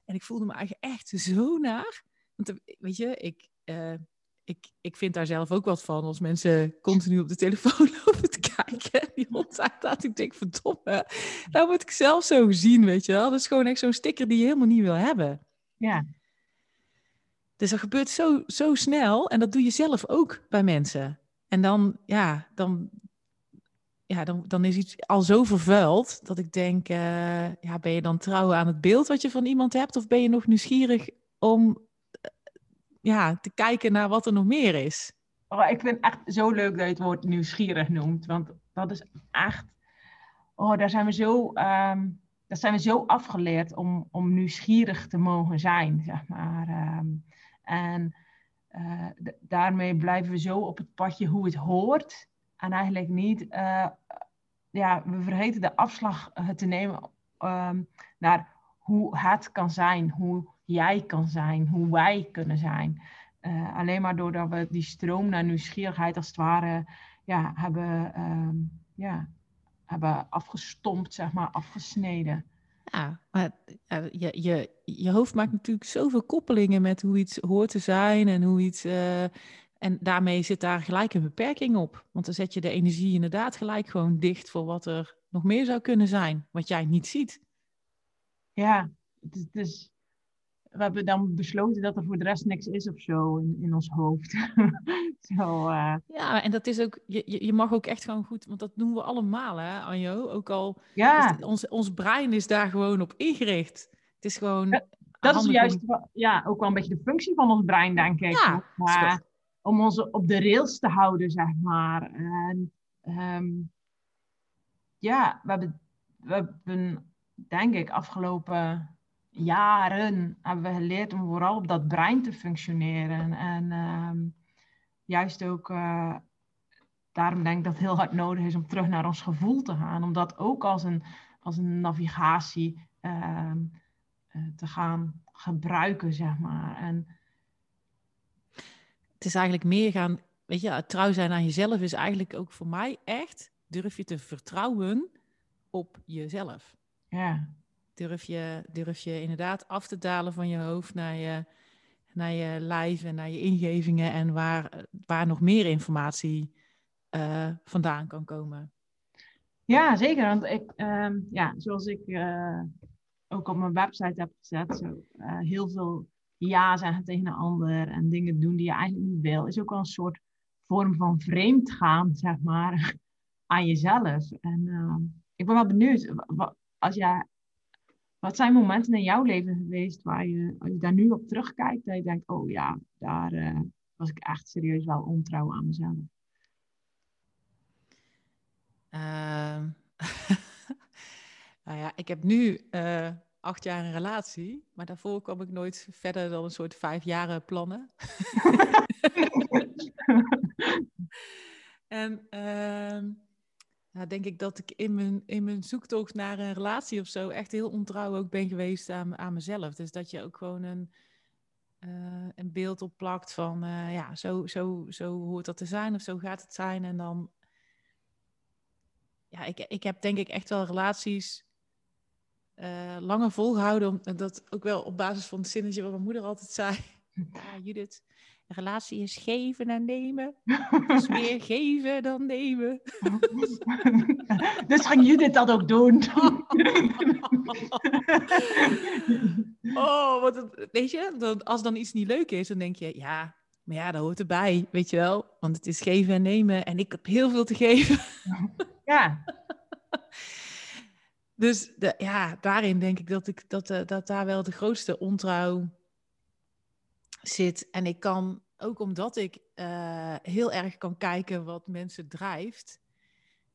En ik voelde me eigenlijk echt zo naar. Want weet je, ik, uh, ik, ik vind daar zelf ook wat van als mensen continu op de telefoon lopen te kijken. Die hond uitlaat, ik denk, verdomme, nou word ik zelf zo gezien, weet je wel. Dat is gewoon echt zo'n sticker die je helemaal niet wil hebben. Ja. Dus dat gebeurt zo, zo snel en dat doe je zelf ook bij mensen. En dan, ja, dan, ja, dan, dan is iets al zo vervuild dat ik denk, uh, ja, ben je dan trouw aan het beeld wat je van iemand hebt? Of ben je nog nieuwsgierig om uh, ja, te kijken naar wat er nog meer is? Oh, ik vind het echt zo leuk dat je het woord nieuwsgierig noemt. Want dat is echt, oh, daar zijn we zo, um, daar zijn we zo afgeleerd om, om nieuwsgierig te mogen zijn, zeg maar. Um, en uh, daarmee blijven we zo op het padje hoe het hoort. En eigenlijk niet, uh, ja, we vergeten de afslag uh, te nemen um, naar hoe het kan zijn, hoe jij kan zijn, hoe wij kunnen zijn. Alleen maar doordat we die stroom naar nieuwsgierigheid als het ware ja, hebben, um, ja, hebben afgestompt, zeg maar, afgesneden. Ja, maar je, je, je hoofd maakt natuurlijk zoveel koppelingen met hoe iets hoort te zijn en hoe iets. Uh, en daarmee zit daar gelijk een beperking op. Want dan zet je de energie inderdaad gelijk gewoon dicht voor wat er nog meer zou kunnen zijn, wat jij niet ziet. Ja, het is we hebben dan besloten dat er voor de rest niks is of zo in, in ons hoofd. zo, uh... Ja, en dat is ook, je, je mag ook echt gewoon goed, want dat doen we allemaal, hè, Anjo? Ook al, ja. ons, ons brein is daar gewoon op ingericht. Het is gewoon. Ja, dat is juist, ja, ook wel een beetje de functie van ons brein, denk ik. Ja, maar, om ons op de rails te houden, zeg maar. En, um, ja, we hebben, we hebben, denk ik, afgelopen jaren hebben we geleerd om vooral op dat brein te functioneren. En uh, juist ook, uh, daarom denk ik dat het heel hard nodig is om terug naar ons gevoel te gaan. Om dat ook als een, als een navigatie uh, te gaan gebruiken, zeg maar. En, het is eigenlijk meer gaan, weet je, trouw zijn aan jezelf is eigenlijk ook voor mij echt, durf je te vertrouwen op jezelf. Ja durf je, durf je inderdaad af te dalen van je hoofd naar je, naar je lijf en naar je ingevingen en waar, waar nog meer informatie uh, vandaan kan komen. Ja, zeker. Want ik, um, ja, zoals ik uh, ook op mijn website heb gezet, zo, uh, heel veel ja zeggen tegen een ander en dingen doen die je eigenlijk niet wil, is ook wel een soort vorm van vreemd gaan, zeg maar, aan jezelf. En uh, ik ben wel benieuwd, als jij wat zijn momenten in jouw leven geweest waar je, als je daar nu op terugkijkt, dat je denkt, oh ja, daar uh, was ik echt serieus wel ontrouw aan mezelf? Uh, nou ja, ik heb nu uh, acht jaar een relatie, maar daarvoor kwam ik nooit verder dan een soort vijf jaren plannen. en nou, denk ik dat ik in mijn, in mijn zoektocht naar een relatie of zo echt heel ontrouw ook ben geweest aan, aan mezelf. Dus dat je ook gewoon een, uh, een beeld opplakt van, uh, ja, zo, zo, zo hoort dat te zijn of zo gaat het zijn. En dan, ja, ik, ik heb denk ik echt wel relaties uh, langer volgehouden. En dat ook wel op basis van het zinnetje wat mijn moeder altijd zei. ja, Judith, een relatie is geven en nemen. Dus meer geven dan nemen. dus ging Judith dat ook doen? oh, wat het, weet je, als dan iets niet leuk is, dan denk je, ja, maar ja, dat hoort erbij, weet je wel. Want het is geven en nemen en ik heb heel veel te geven. ja. Dus de, ja, daarin denk ik dat, ik dat, uh, dat daar wel de grootste ontrouw zit. En ik kan, ook omdat ik uh, heel erg kan kijken wat mensen drijft.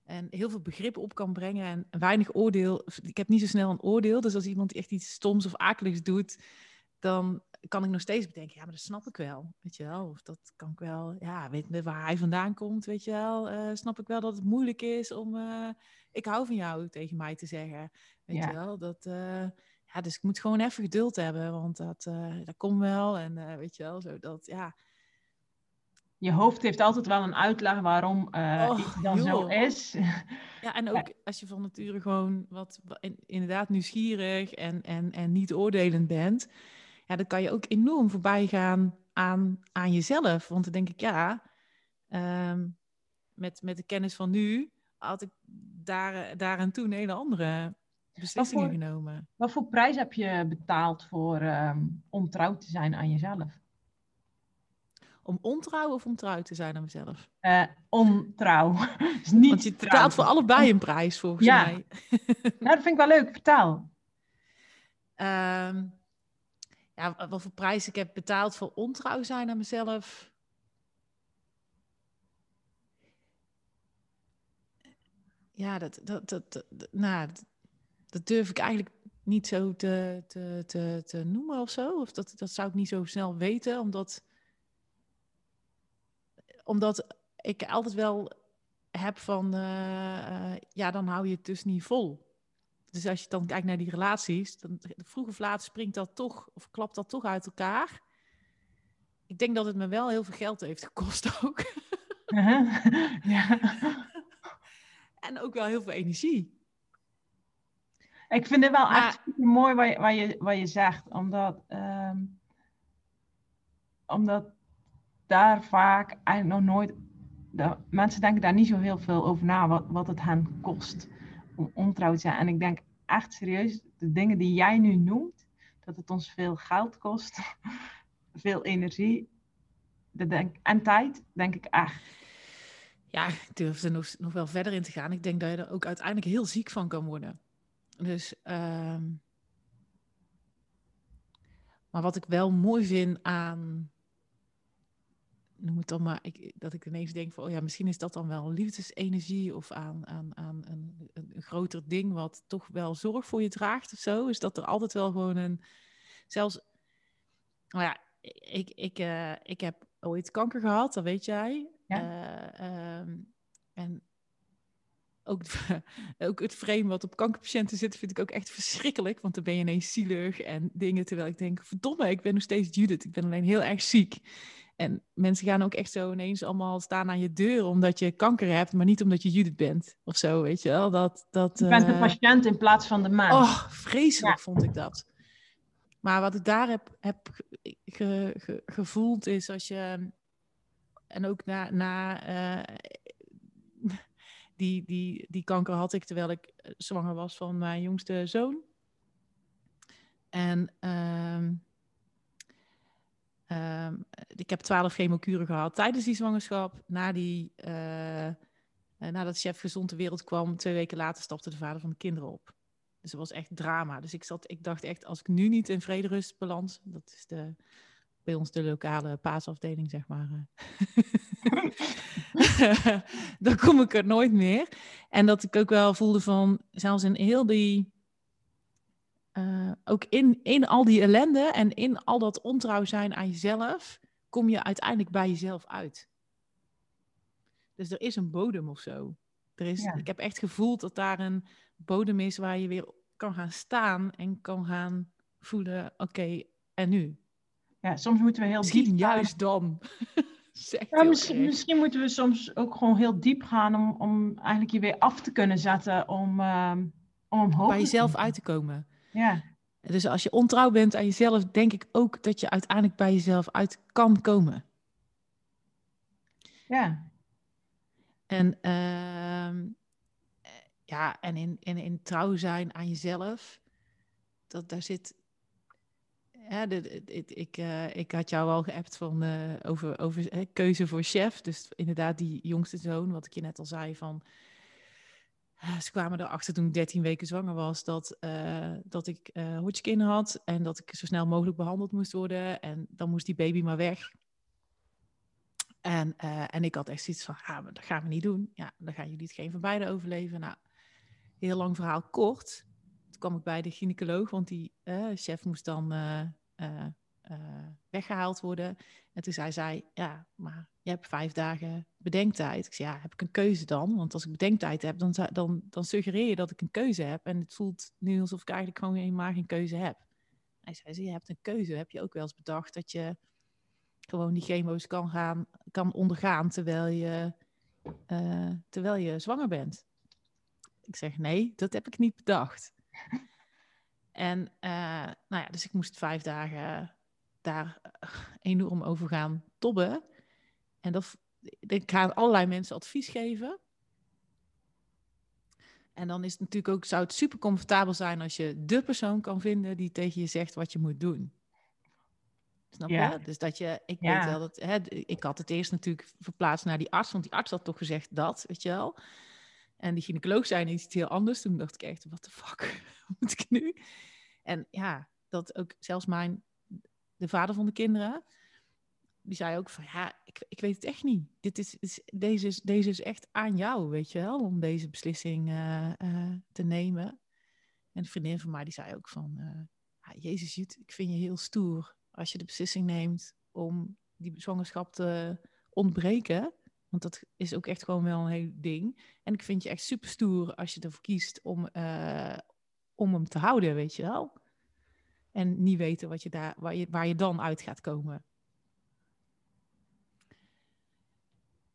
En heel veel begrip op kan brengen en weinig oordeel. Ik heb niet zo snel een oordeel. Dus als iemand echt iets stoms of akeligs doet, dan kan ik nog steeds bedenken, ja, maar dat snap ik wel, weet je wel. Of dat kan ik wel, ja, weet waar hij vandaan komt, weet je wel. Uh, snap ik wel dat het moeilijk is om, uh, ik hou van jou tegen mij te zeggen, weet je wel. Dat, uh, ja, dus ik moet gewoon even geduld hebben, want dat, dat komt wel. En weet je wel, zo dat, ja. Je hoofd heeft altijd wel een uitleg waarom oh, iets dan zo is. Ja, en ook als je van nature gewoon wat, inderdaad nieuwsgierig en, en, en niet oordelend bent ja, dan kan je ook enorm voorbij gaan aan, aan jezelf. Want dan denk ik, ja, ehm, met, met de kennis van nu had ik daar, daar en toen een hele andere beslissingen genomen. Wat voor prijs heb je betaald voor um, om trouw te zijn aan jezelf? Om ontrouw of om trouw te zijn aan mezelf? Uh, ontrouw. dus niet Want je betaalt voor allebei een prijs, volgens ja. mij. nou, dat vind ik wel leuk. Vertel. Um, ja, wat voor prijs ik heb betaald voor ontrouw zijn aan mezelf. Ja, dat, dat, dat, dat, nou, dat durf ik eigenlijk niet zo te, te, te, te noemen of zo. Of dat, dat zou ik niet zo snel weten, omdat, omdat ik altijd wel heb van, uh, uh, ja, dan hou je het dus niet vol. Dus als je dan kijkt naar die relaties, dan vroeg of laat springt dat toch, of klapt dat toch uit elkaar. Ik denk dat het me wel heel veel geld heeft gekost ook. Ja. En ook wel heel veel energie. Ik vind het wel echt super mooi wat je, wat, je, wat je zegt, omdat, um, omdat daar vaak eigenlijk nog nooit. De, mensen denken daar niet zo heel veel over na, wat, wat het hen kost om ontrouw te zijn. En ik denk echt serieus, de dingen die jij nu noemt, dat het ons veel geld kost, veel energie denk, en tijd, denk ik echt. Ja, ik durf er nog, nog wel verder in te gaan. Ik denk dat je er ook uiteindelijk heel ziek van kan worden. Dus, ehm, maar wat ik wel mooi vind aan noem het dan maar, ik, dat ik ineens denk van, oh ja, misschien is dat dan wel liefdesenergie of aan, aan, aan een, een, groter ding wat toch wel zorg voor je draagt of zo. Is dat er altijd wel gewoon een, zelfs, nou ja, ik, ik, uh, ik heb ooit kanker gehad, dat weet jij. Ja. Uh, um, en ook, ook het frame wat op kankerpatiënten zit, vind ik ook echt verschrikkelijk. Want dan ben je ineens zielig en dingen. Terwijl ik denk, verdomme, ik ben nog steeds Judith. Ik ben alleen heel erg ziek. En mensen gaan ook echt zo ineens allemaal staan aan je deur omdat je kanker hebt, maar niet omdat je Judith bent of zo, weet je wel. Dat, dat, je bent de eh, patiënt in plaats van de maat. Oh, vreselijk vond ik dat. Maar wat ik daar heb, heb gevoeld is als je, en ook na, na uh, die, die, die kanker had ik terwijl ik zwanger was van mijn jongste zoon. En uh, Ehm, ik heb twaalf chemokuren gehad tijdens die zwangerschap. Na die, uh, nadat chef gezond de wereld kwam, twee weken later stapte de vader van de kinderen op. Dus dat was echt drama. Dus ik, zat, ik dacht echt, als ik nu niet in vrederust balans, dat is de, bij ons de lokale paasafdeling, zeg maar. Eh. dan kom ik er nooit meer. En dat ik ook wel voelde van, zelfs in heel die uh, ook in, in al die ellende en in al dat ontrouw zijn aan jezelf, kom je uiteindelijk bij jezelf uit. Dus er is een bodem of zo. Er is, Ik heb echt gevoeld dat daar een bodem is waar je weer kan gaan staan en kan gaan voelen, oké, en nu? Ja, soms moeten we heel misschien diep juist dan. ja, misschien, misschien, moeten we soms ook gewoon heel diep gaan om, om eigenlijk je weer af te kunnen zetten om, uh, om omhoog Bij jezelf uit te komen. Ja. Dus als je ontrouw bent aan jezelf, denk ik ook dat je uiteindelijk bij jezelf uit kan komen. Ja. En, uh, ja, en in, in, in trouw zijn aan jezelf, dat, daar zit. Ik, uh, ik had jou al geappt van, uh, over, over keuze voor chef. Dus inderdaad, die jongste zoon, wat ik je net al zei, van Ah, ze kwamen erachter toen ik 13 weken zwanger was dat, dat ik Hodgkin had en dat ik zo snel mogelijk behandeld moest worden. En dan moest die baby maar weg. En, en ik had echt zoiets van, ah, dat gaan we niet doen. Ja, dan gaan jullie het geen van beiden overleven. Nou, heel lang verhaal kort. Kwam ik bij de gynaecoloog, want die chef moest dan weggehaald worden. En toen zei zij, ja, maar je hebt vijf dagen bedenktijd. Ik zei, ja, heb ik een keuze dan? Want als ik bedenktijd heb, dan, dan, dan suggereer je dat ik een keuze heb. En het voelt nu alsof ik eigenlijk gewoon helemaal geen keuze heb. Hij zei, je hebt een keuze. Heb je ook wel eens bedacht dat je gewoon die chemo's kan, gaan, kan ondergaan terwijl je, terwijl je zwanger bent? Ik zeg, nee, dat heb ik niet bedacht. En uh, nou ja, dus ik moest vijf dagen daar enorm over gaan tobben. En dat, ik ga allerlei mensen advies geven. En dan is het natuurlijk ook, zou het super comfortabel zijn als je de persoon kan vinden die tegen je zegt wat je moet doen. Snap je? Dus dat je, ik weet wel dat, hè, ik had het eerst natuurlijk verplaatst naar die arts, want die arts had toch gezegd dat, weet je wel. En die gynaecoloog zei iets heel anders. Toen dacht ik echt, wat de fuck, moet ik nu? En ja, dat ook zelfs mijn, de vader van de kinderen, die zei ook van ja, ik, ik weet het echt niet. Dit is, is, deze, is, deze is echt aan jou, weet je wel, om deze beslissing uh, uh, te nemen. En een vriendin van mij die zei ook van, uh, Jezus Jut, ik vind je heel stoer als je de beslissing neemt om die zwangerschap te ontbreken. Want dat is ook echt gewoon wel een heel ding. En ik vind je echt super stoer als je ervoor kiest om, om hem te houden, weet je wel. En niet weten wat je daar, waar, je, waar je dan uit gaat komen.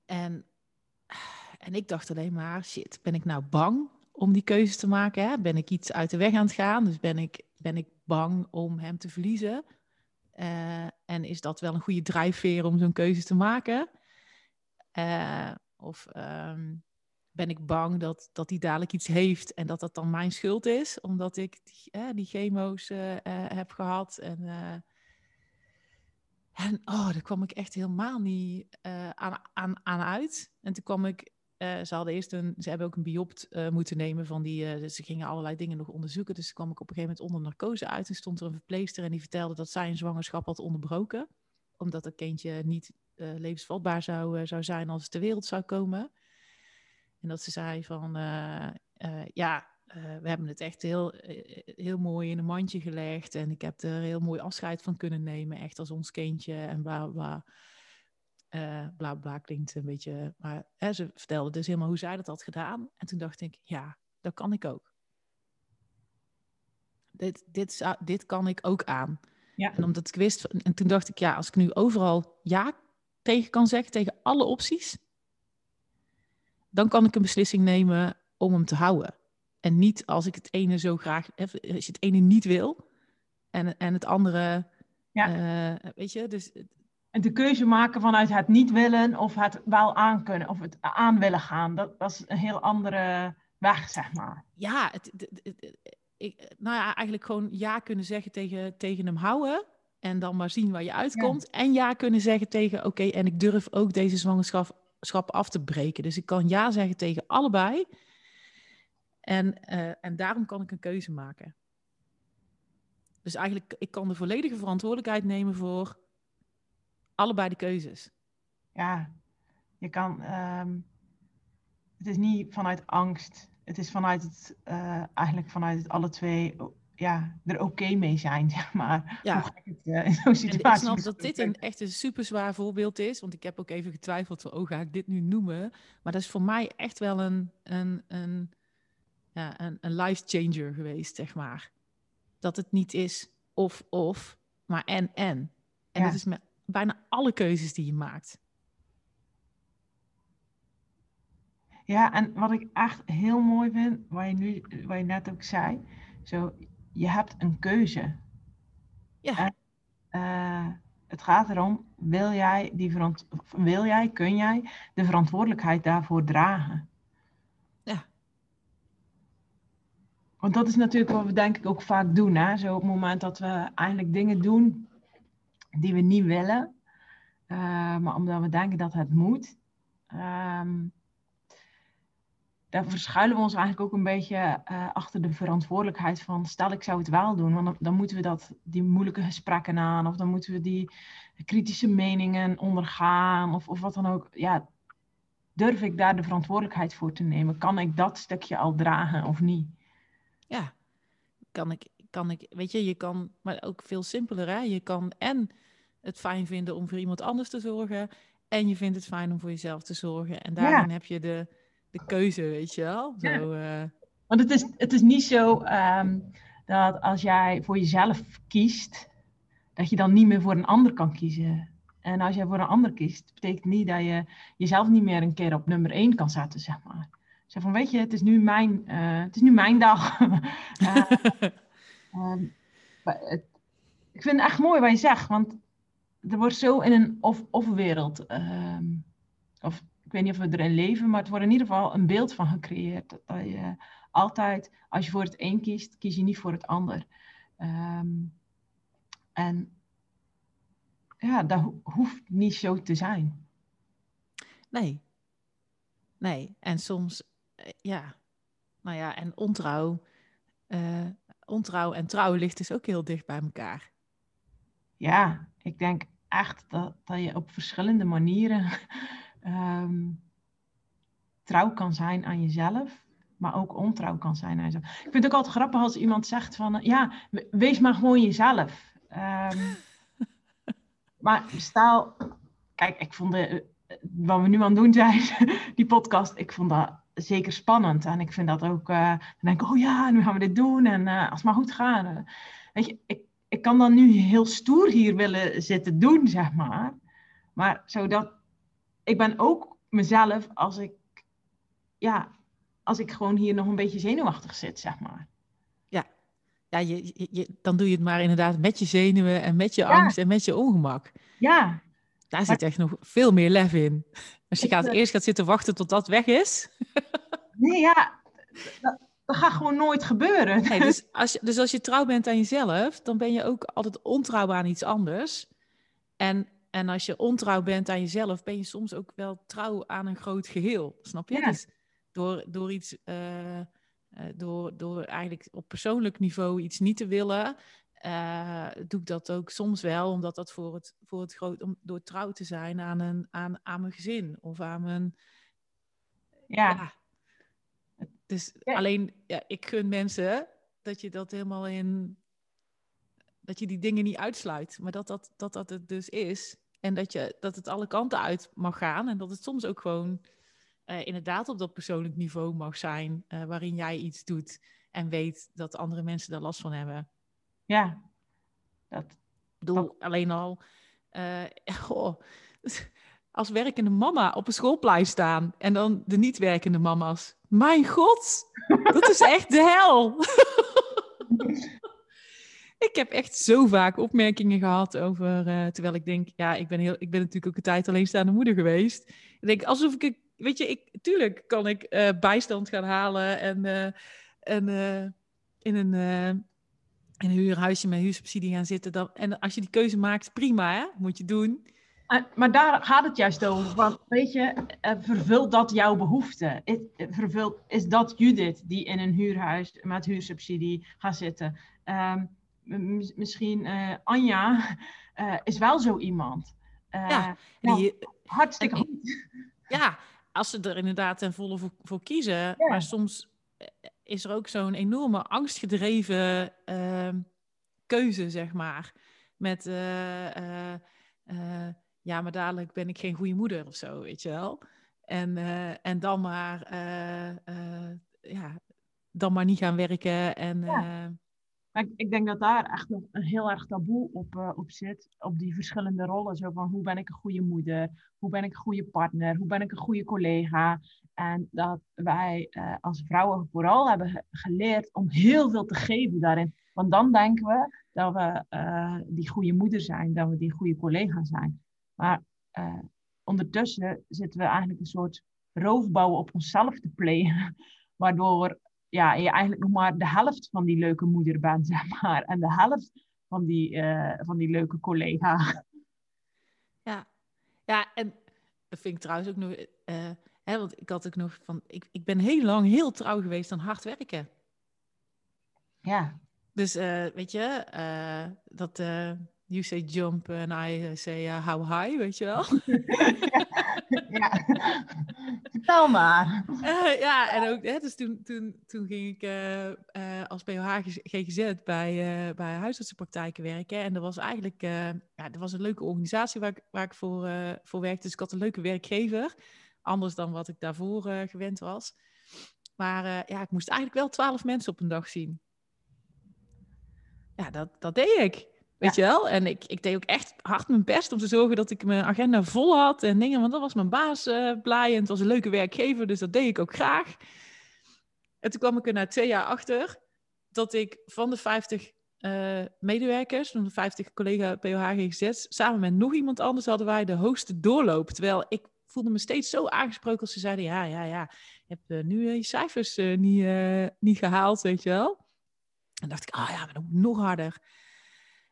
En, en ik dacht alleen maar, shit, ben ik nou bang om die keuze te maken? Hè? Ben ik iets uit de weg aan het gaan? Dus ben ik, ben ik bang om hem te verliezen? Uh, en is dat wel een goede drijfveer om zo'n keuze te maken? Uh, of um, ben ik bang dat, dat hij dadelijk iets heeft en dat dat dan mijn schuld is, omdat ik die, eh, die chemo's uh, heb gehad. En, en oh, daar kwam ik echt helemaal niet aan, aan, aan uit. En toen kwam ik, ze hadden eerst een, ze hebben ook een biopt moeten nemen van die, ze gingen allerlei dingen nog onderzoeken. Dus kwam ik op een gegeven moment onder narcose uit en stond er een verpleegster en die vertelde dat zij een zwangerschap had onderbroken, omdat het kindje niet levensvatbaar zou, zou zijn als het ter wereld zou komen. En dat ze zei van, uh, ja, we hebben het echt heel, heel mooi in een mandje gelegd. En ik heb er heel mooi afscheid van kunnen nemen, echt als ons kindje. En bla bla. bla bla klinkt een beetje. Maar hè, ze vertelde dus helemaal hoe zij dat had gedaan. En toen dacht ik, ja, dat kan ik ook. Dit, dit, dit kan ik ook aan. Ja. En omdat ik wist, en toen dacht ik, ja, als ik nu overal ja tegen kan zeggen, tegen alle opties, dan kan ik een beslissing nemen om hem te houden. En niet als ik het ene zo graag, als je het ene niet wil en, en het andere, ja. Uh, weet je, dus... En de keuze maken vanuit het niet willen of het wel aan kunnen of het aan willen gaan, dat, dat is een heel andere weg, zeg maar. Ja, het, ik, nou ja, eigenlijk gewoon ja kunnen zeggen tegen, tegen hem houden en dan maar zien waar je uitkomt. En ja kunnen zeggen tegen, oké, en ik durf ook deze zwangerschap schap af te breken. Dus ik kan ja zeggen tegen allebei. En, uh, en daarom kan ik een keuze maken. Dus eigenlijk, ik kan de volledige verantwoordelijkheid nemen voor allebei de keuzes. Ja, je kan. Um, het is niet vanuit angst. Het is vanuit het, uh, eigenlijk vanuit het alle twee ja, er oké mee zijn, zeg maar. Ja. Hoe het uh, in zo'n situatie Ik snap dat dit een echt een super zwaar voorbeeld is. Want ik heb ook even getwijfeld van, oh, ga ik dit nu noemen? Maar dat is voor mij echt wel een, een, een, ja, een, een life changer geweest, zeg maar. Dat het niet is of-of, maar en-en. En dat is met bijna alle keuzes die je maakt. Ja, en wat ik echt heel mooi vind, waar je, nu, waar je net ook zei... Zo, je hebt een keuze. Ja. En, uh, het gaat erom, wil jij, die wil jij, kun jij de verantwoordelijkheid daarvoor dragen? Ja. Want dat is natuurlijk wat we denk ik ook vaak doen. Hè? Zo op het moment dat we eigenlijk dingen doen die we niet willen, uh, maar omdat we denken dat het moet. Um, daar verschuilen we ons eigenlijk ook een beetje uh, achter de verantwoordelijkheid van stel ik zou het wel doen, want dan, dan, moeten we dat, die moeilijke gesprekken aan of dan moeten we die kritische meningen ondergaan of, of wat dan ook. Ja, durf ik daar de verantwoordelijkheid voor te nemen? Kan ik dat stukje al dragen of niet? Ja, kan ik, kan ik, weet je, je kan, maar ook veel simpeler, hè? Je kan en het fijn vinden om voor iemand anders te zorgen, en je vindt het fijn om voor jezelf te zorgen. En daarin heb je de, de keuze, weet je wel. Zo, uh... Want het is, het is niet zo ehm, dat als jij voor jezelf kiest, dat je dan niet meer voor een ander kan kiezen. En als jij voor een ander kiest, betekent niet dat je jezelf niet meer een keer op nummer één kan zetten, zeg maar. Zeg van, weet je, het is nu mijn, uh, het is nu mijn dag. uh, um, het, ik vind het echt mooi wat je zegt, want er wordt zo in een of-of wereld, ehm, of ik weet niet of we erin leven, maar het wordt in ieder geval een beeld van gecreëerd. Dat, je altijd, als je voor het een kiest, kies je niet voor het ander. Ehm, en ja, dat hoeft niet zo te zijn. Nee. Nee, en soms, eh, ja, nou ja, en ontrouw, uh, ontrouw en trouw ligt dus ook heel dicht bij elkaar. Ja, ik denk echt dat, dat je op verschillende manieren um, trouw kan zijn aan jezelf, maar ook ontrouw kan zijn aan jezelf. Ik vind het ook altijd grappig als iemand zegt van, ja, wees maar gewoon jezelf. Um, maar stel, kijk, ik vond de, wat we nu aan het doen zijn, die podcast, ik vond dat zeker spannend. En ik vind dat ook, uh, dan denk ik, oh ja, nu gaan we dit doen en uh, als het maar goed gaat. weet je, ik, ik kan dan nu heel stoer hier willen zitten doen, zeg maar. Maar zodat ik ben ook mezelf als ik, ja, als ik gewoon hier nog een beetje zenuwachtig zit, zeg maar. Ja, ja je, je, dan doe je het maar inderdaad met je zenuwen en met je angst en met je ongemak. Ja. Daar zit echt nog veel meer lef in. Als je gaat, eerst gaat zitten wachten tot dat weg is. Nee, ja, dat gaat gewoon nooit gebeuren. Nee, dus, als je, dus als je trouw bent aan jezelf, dan ben je ook altijd ontrouw aan iets anders. En, en als je ontrouw bent aan jezelf, ben je soms ook wel trouw aan een groot geheel. Snap je? Dus door, door iets, uh, door, door eigenlijk op persoonlijk niveau iets niet te willen, uh, doe ik dat ook soms wel, omdat dat voor het, voor het groot, om door trouw te zijn aan, een, aan, aan mijn gezin of aan mijn. ja dus alleen, ja, ik gun mensen dat je dat helemaal in. dat je die dingen niet uitsluit, maar dat dat, dat, dat het dus is. En dat, je, dat het alle kanten uit mag gaan. En dat het soms ook gewoon uh, inderdaad op dat persoonlijk niveau mag zijn. Uh, waarin jij iets doet en weet dat andere mensen daar last van hebben. Ja, dat. Ik bedoel, alleen al. Uh, oh, als werkende mama op een schoolplein staan en dan de niet werkende mama's. Mijn god, dat is echt de hel. ik heb echt zo vaak opmerkingen gehad over, uh, terwijl ik denk, ja, ik ben, heel, ik ben natuurlijk ook een tijd alleenstaande moeder geweest. Ik denk, alsof ik, weet je, ik, tuurlijk kan ik uh, bijstand gaan halen en, uh, en in een in een huurhuisje met huursubsidie gaan zitten. Dan, en als je die keuze maakt, prima, hè? moet je doen. Maar daar gaat het juist over. Want weet je, eh, vervult dat jouw behoefte? Is dat Judith die in een huurhuis met huursubsidie gaat zitten? Ehm, misschien uh, Anja uh, is wel zo iemand. ja, nou, die, hartstikke goed. Ja, als ze er inderdaad ten volle voor, voor kiezen. Maar soms is er ook zo'n enorme angstgedreven ehm, keuze, zeg maar. Met ja, maar dadelijk ben ik geen goede moeder of zo, weet je wel. En, en dan maar, ja, dan maar niet gaan werken. En, ja. Ik, ik, denk dat daar echt nog een heel erg taboe op, op zit, op die verschillende rollen. Zo van, hoe ben ik een goede moeder? Hoe ben ik een goede partner? Hoe ben ik een goede collega? En dat wij als vrouwen vooral hebben geleerd om heel veel te geven daarin. Want dan denken we dat we die goede moeder zijn, dat we die goede collega zijn. Maar ondertussen zitten we eigenlijk een soort roofbouw op onszelf te plegen. Waardoor ja, je eigenlijk nog maar de helft van die leuke moeder bent, zeg maar. En de helft van die, uh, van die leuke collega. Ja. ja, en dat vind ik trouwens ook nog... Uh, hè, want ik had ook nog van... Ik, ik ben heel lang heel trouw geweest aan hard werken. Ja. Dus weet je, dat You say jump and I say uh, how high, weet je wel? ja. Vertel maar. Uh, ja, en ook, hè, dus toen, toen, toen ging ik uh, uh, als POH GGZ bij, bij huisartsenpraktijken werken. En dat was eigenlijk ja, dat was een leuke organisatie waar ik, waar ik voor, voor werkte. Dus ik had een leuke werkgever. Anders dan wat ik daarvoor gewend was. Maar ja, ik moest eigenlijk wel twaalf mensen op een dag zien. Ja, dat, dat deed ik. Weet je wel? En ik, ik deed ook echt hard mijn best om te zorgen dat ik mijn agenda vol had en dingen. Want dat was mijn baas uh, blij en het was een leuke werkgever, dus dat deed ik ook graag. En toen kwam ik er na twee jaar achter dat ik van de 50 uh, eh, medewerkers, van de 50 collega POH samen met nog iemand anders hadden wij de hoogste doorloop. Terwijl ik voelde me steeds zo aangesproken als ze zeiden, ja, ja, ja, je hebt uh, nu je cijfers niet, niet gehaald, weet je wel. En dacht ik, ah ja, maar dan moet nog harder.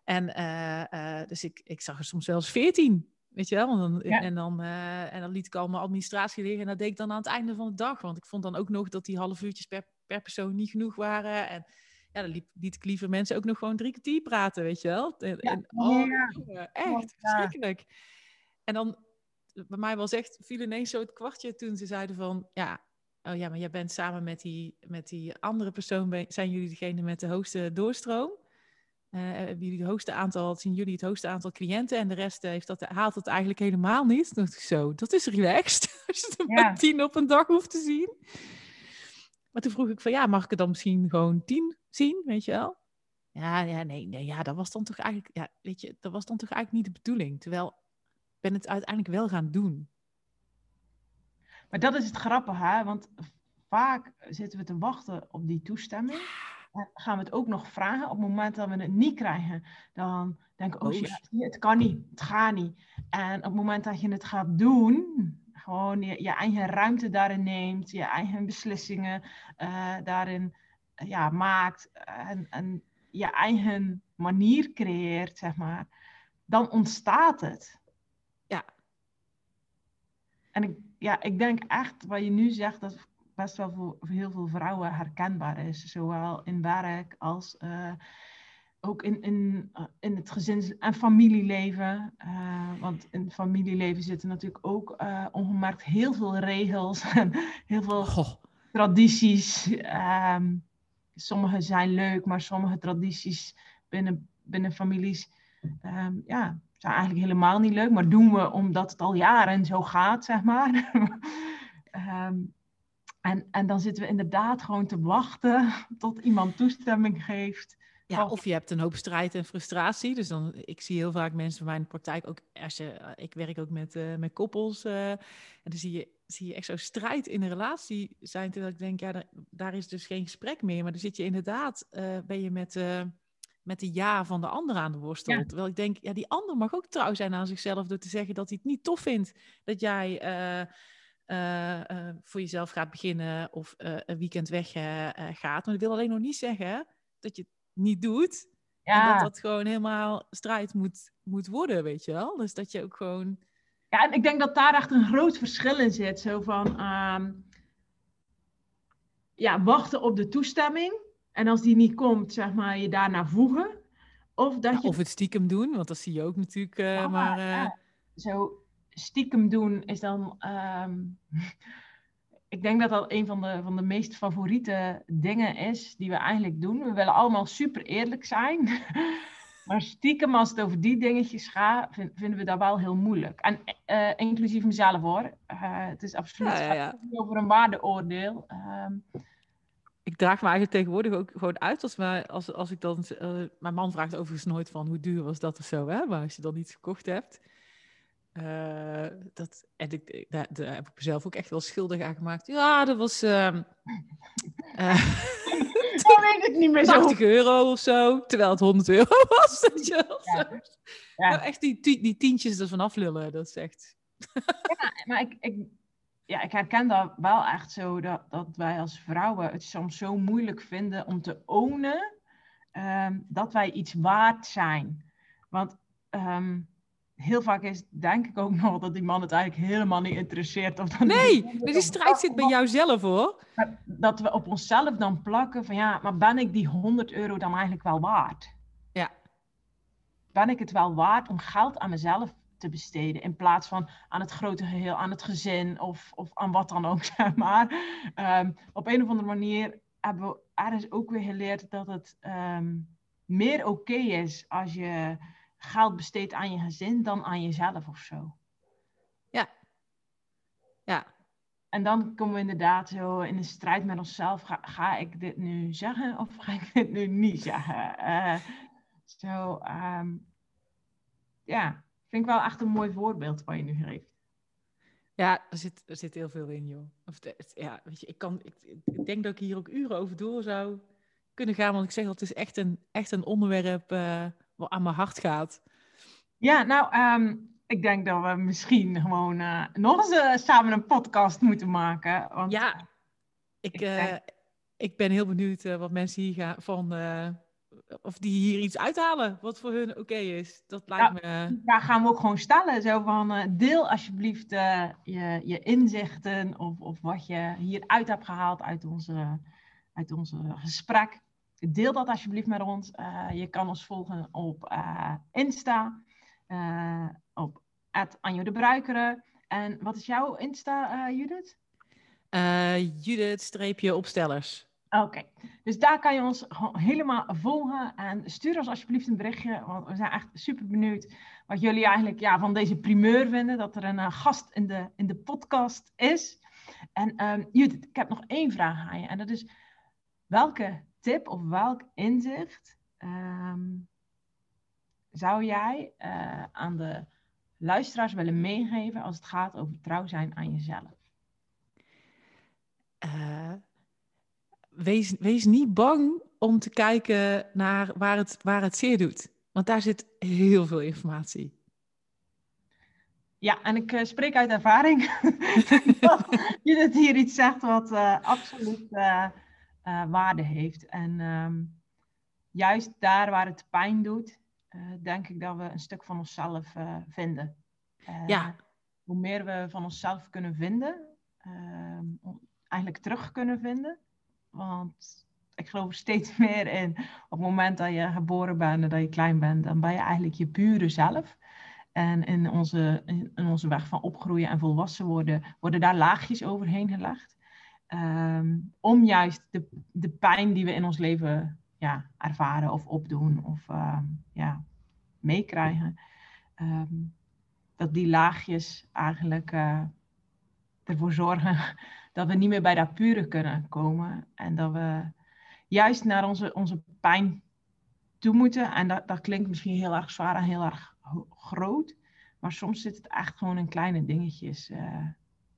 En uh, uh, dus ik, ik zag er soms wel eens veertien, weet je wel. En dan, en, dan, uh, en dan liet ik al mijn administratie liggen en dat deed ik dan aan het einde van de dag. Want ik vond dan ook nog dat die half uurtjes per, per persoon niet genoeg waren. En ja, dan liet, liet ik liever mensen ook nog gewoon drie kwartier praten, weet je wel. En, ja. en oh, ja. echt, verschrikkelijk. En dan, bij mij was echt, viel ineens zo het kwartje toen ze zeiden van, ja, oh ja, maar jij bent samen met die, met die andere persoon, zijn jullie degene met de hoogste doorstroom? Uh, hebben jullie het hoogste aantal, zien jullie het hoogste aantal cliënten en de rest heeft dat, haalt het eigenlijk helemaal niet. Dan dacht ik zo, dat is relaxed. Als je er maar tien op een dag hoeft te zien. Maar toen vroeg ik van ja, mag ik er dan misschien gewoon tien zien, weet je wel? Ja, ja, nee, nee, ja, dat was dan toch eigenlijk, ja, weet je, dat was dan toch eigenlijk niet de bedoeling. Terwijl ik ben het uiteindelijk wel gaan doen. Maar dat is het grappige, hè? want vaak zitten we te wachten op die toestemming gaan we het ook nog vragen. Op het moment dat we het niet krijgen, dan denken we, oh shit, het kan niet, het gaat niet. En op het moment dat je het gaat doen, gewoon je, je eigen ruimte daarin neemt, je eigen beslissingen uh, daarin uh, ja, maakt en, en je eigen manier creëert, zeg maar, dan ontstaat het. Ja. En ik, ja, ik denk echt, wat je nu zegt, dat best wel voor, heel veel vrouwen herkenbaar is. Zowel in werk als uh, ook in, in, uh, in het gezins- en familieleven. Uh, want in het familieleven zitten natuurlijk ook ongemerkt heel veel regels en heel veel tradities. Um, sommige zijn leuk, maar sommige tradities binnen, binnen families um, ja, zijn eigenlijk helemaal niet leuk. Maar doen we omdat het al jaren zo gaat, zeg maar. um, En, en dan zitten we inderdaad gewoon te wachten tot iemand toestemming geeft. Ja, of je hebt een hoop strijd en frustratie. Dus dan, ik zie heel vaak mensen van mijn praktijk ook, als je, eh, ik werk ook met, uh, met koppels. Uh, en dan zie je, zie je echt zo strijd in een relatie zijn. Terwijl ik denk, ja, daar, daar is dus geen gesprek meer. Maar dan zit je inderdaad, uh, ben je met, met de ja van de ander aan de worstel. Ja. Terwijl ik denk, ja, die ander mag ook trouw zijn aan zichzelf door te zeggen dat hij het niet tof vindt dat jij uh, uh, voor jezelf gaat beginnen of uh, een weekend weg gaat. Maar dat wil alleen nog niet zeggen dat je het niet doet. Ja. En dat dat gewoon helemaal strijd moet, moet worden, weet je wel. Dus dat je ook gewoon... Ja, en ik denk dat daar echt een groot verschil in zit. Zo van, um, ja, wachten op de toestemming. En als die niet komt, zeg maar, je daarna voegen. Of, dat ja, je... of het stiekem doen, want dat zie je ook natuurlijk. Ja, maar, ja. Zo, stiekem doen is dan. Um, ik denk dat dat een van de, van de meest favoriete dingen is die we eigenlijk doen. We willen allemaal super eerlijk zijn. maar stiekem, als het over die dingetjes gaat, vind, vinden we dat wel heel moeilijk. En uh, inclusief mezelf hoor. Uh, het is absoluut ja, ja, ja. over een waardeoordeel. Um, ik draag me eigenlijk tegenwoordig ook gewoon uit als, maar, als, als ik dan. Uh, mijn man vraagt overigens nooit van hoe duur was dat of zo, hè? Maar als je dan iets gekocht hebt. Uh, dat, en ik, daar, daar, heb ik mezelf ook echt wel schuldig aan gemaakt. Ja, dat was. Uh, uh, Dan weet ik niet meer 80 zo. euro of zo, terwijl het 100 euro was. Je. Ja. Ja. Nou, echt die, die tientjes ervan aflullen, dat is echt. ja, maar ik, ik, ja, ik herken dat wel echt zo, dat, dat wij als vrouwen het soms zo moeilijk vinden om te ownen um, dat wij iets waard zijn. Want. Um, heel vaak is, denk ik ook nog, dat die man het eigenlijk helemaal niet interesseert. Of dan nee, die, die strijd zit bij jou zelf hoor. Dat we op onszelf dan plakken van ja, maar ben ik die 100 euro dan eigenlijk wel waard? Ja. ben ik het wel waard om geld aan mezelf te besteden. In plaats van aan het grote geheel, aan het gezin of, of aan wat dan ook, zeg maar. Ehm, op een of andere manier hebben we ergens ook weer geleerd dat het ehm, meer oké is als je geld besteedt aan je gezin dan aan jezelf of zo. Ja. Ja. En dan komen we inderdaad zo in een strijd met onszelf. Ga, ga ik dit nu zeggen of ga ik dit nu niet zeggen? Uh, zo, ehm, ja, vind ik wel echt een mooi voorbeeld wat je nu geeft. Ja, er zit, er zit heel veel in, joh. Of ja, weet je, ik, kan, ik, ik, denk dat ik hier ook uren over door zou kunnen gaan. Want ik zeg, het is echt een, echt een onderwerp uh, wat aan mijn hart gaat. Ja, nou, um, ik denk dat we misschien gewoon uh, nog eens uh, samen een podcast moeten maken. Want, ja, ik, ik, denk... ik, ben heel benieuwd wat mensen hier gaan van of die hier iets uithalen wat voor hun oké is. Dat lijkt me. Ja, gaan we ook gewoon stellen. Zo van deel alsjeblieft je, je inzichten of, of wat je hieruit hebt gehaald uit onze, uit onze gesprek. Deel dat alsjeblieft met ons. Uh, je kan ons volgen op Insta, op Anjo de Bruikere. En wat is jouw Insta, Judith? Judith-opstellers. Oké, dus daar kan je ons helemaal volgen. En stuur ons alsjeblieft een berichtje, want we zijn echt super benieuwd wat jullie eigenlijk ja, van deze primeur vinden. Dat er een uh, gast in de, in de podcast is. En um, Judith, ik heb nog één vraag aan je. En dat is, welke tip of welk inzicht um, zou jij uh, aan de luisteraars willen meegeven als het gaat over trouw zijn aan jezelf? Uh, wees, wees niet bang om te kijken naar waar het, waar het zeer doet. Want daar zit heel veel informatie. Ja, en ik uh, spreek uit ervaring. je dat hier iets zegt wat uh, absoluut uh, waarde heeft. En um, juist daar waar het pijn doet, denk ik dat we een stuk van onszelf vinden. ja. Hoe meer we van onszelf kunnen vinden, ehm, eigenlijk terug kunnen vinden, want ik geloof er steeds meer in. Op het moment dat je geboren bent en dat je klein bent, dan ben je eigenlijk je pure zelf. En in onze, in onze weg van opgroeien en volwassen worden, worden daar laagjes overheen gelegd. Um, om juist de, de pijn die we in ons leven ja, ervaren of opdoen of um, ja, meekrijgen, um, dat die laagjes eigenlijk uh, ervoor zorgen dat we niet meer bij dat pure kunnen komen. En dat we juist naar onze, onze pijn toe moeten. En dat, dat klinkt misschien heel erg zwaar en heel erg groot. Maar soms zit het echt gewoon in kleine dingetjes. Uh,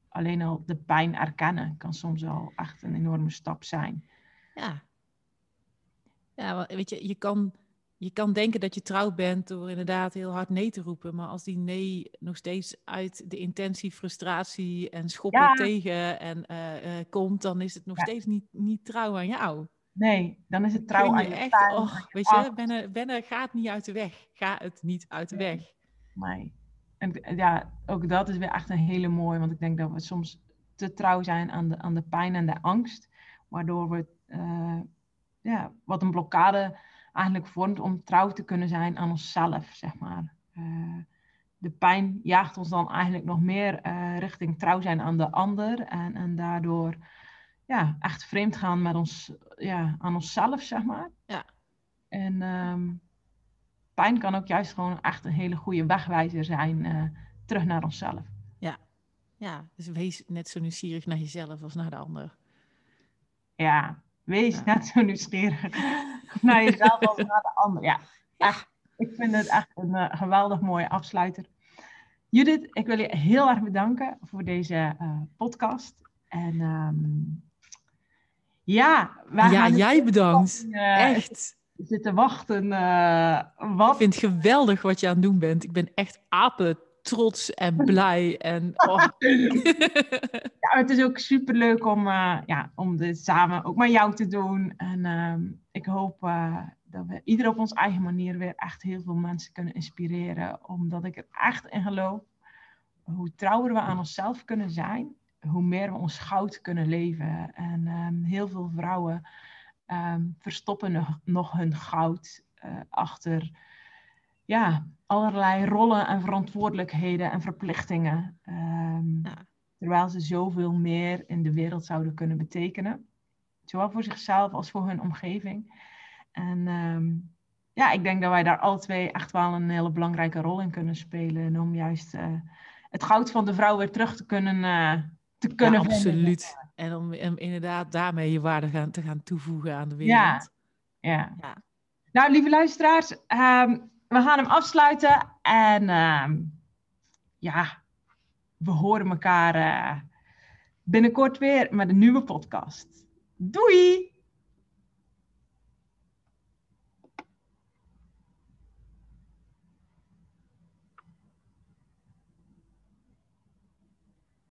alleen al de pijn erkennen kan soms al echt een enorme stap zijn. Ja. Ja, weet je, je kan je kan denken dat je trouw bent door inderdaad heel hard nee te roepen. Maar als die nee nog steeds uit de intentie, frustratie en schoppen tegen en uh, uh, komt, dan is het nog ja. steeds niet, niet trouw aan jou. Nee, dan is het trouw aan je. Echt, oh, weet je, Benne, Benne gaat niet uit de weg. Ga het niet uit de nee. weg. Nee. En ja, ook dat is weer echt een hele mooie. Want ik denk dat we soms te trouw zijn aan de, aan de pijn en de angst. Waardoor we, uh, ja, wat een blokkade eigenlijk vormt om trouw te kunnen zijn aan onszelf, zeg maar. Uh, de pijn jaagt ons dan eigenlijk nog meer uh, richting trouw zijn aan de ander en, en daardoor ja, echt vreemd gaan met ons, ja, aan onszelf, zeg maar. Ja. En um, pijn kan ook juist gewoon echt een hele goede wegwijzer zijn uh, terug naar onszelf. Ja. ja, dus wees net zo nieuwsgierig naar jezelf als naar de ander. Ja, wees ja. net zo nieuwsgierig naar jezelf als naar de ander. Ja, echt. Ik vind het echt een uh, geweldig mooie afsluiter. Judith, ik wil je heel erg bedanken voor deze uh, podcast. En um, ja, wij ja jij bedankt. Uh, echt. Zitten wachten. wat... Ik vind het geweldig wat je aan het doen bent. Ik ben echt apen trots en blij. En, oh. ja, het is ook super leuk om, uh, ja, om dit samen ook met jou te doen. En uh, ik hoop uh, dat we ieder op onze eigen manier weer echt heel veel mensen kunnen inspireren. Omdat ik er echt in geloof. Hoe trouwer we aan onszelf kunnen zijn, hoe meer we ons goud kunnen leven. En um, heel veel vrouwen um, verstoppen nog, hun goud achter ja, allerlei rollen en verantwoordelijkheden en verplichtingen. Ehm, Ja. Terwijl ze zoveel meer in de wereld zouden kunnen betekenen. Zowel voor zichzelf als voor hun omgeving. En ehm, ja, ik denk dat wij daar alle twee echt wel een hele belangrijke rol in kunnen spelen. Om juist eh, het goud van de vrouw weer terug te kunnen, eh, te kunnen Ja, vinden. absoluut. En om, inderdaad daarmee je waarde gaan, te gaan toevoegen aan de wereld. Ja. Ja. Ja. Nou, lieve luisteraars, ehm, we gaan hem afsluiten. En ehm, ja, we horen elkaar eh, binnenkort weer met een nieuwe podcast. Doei!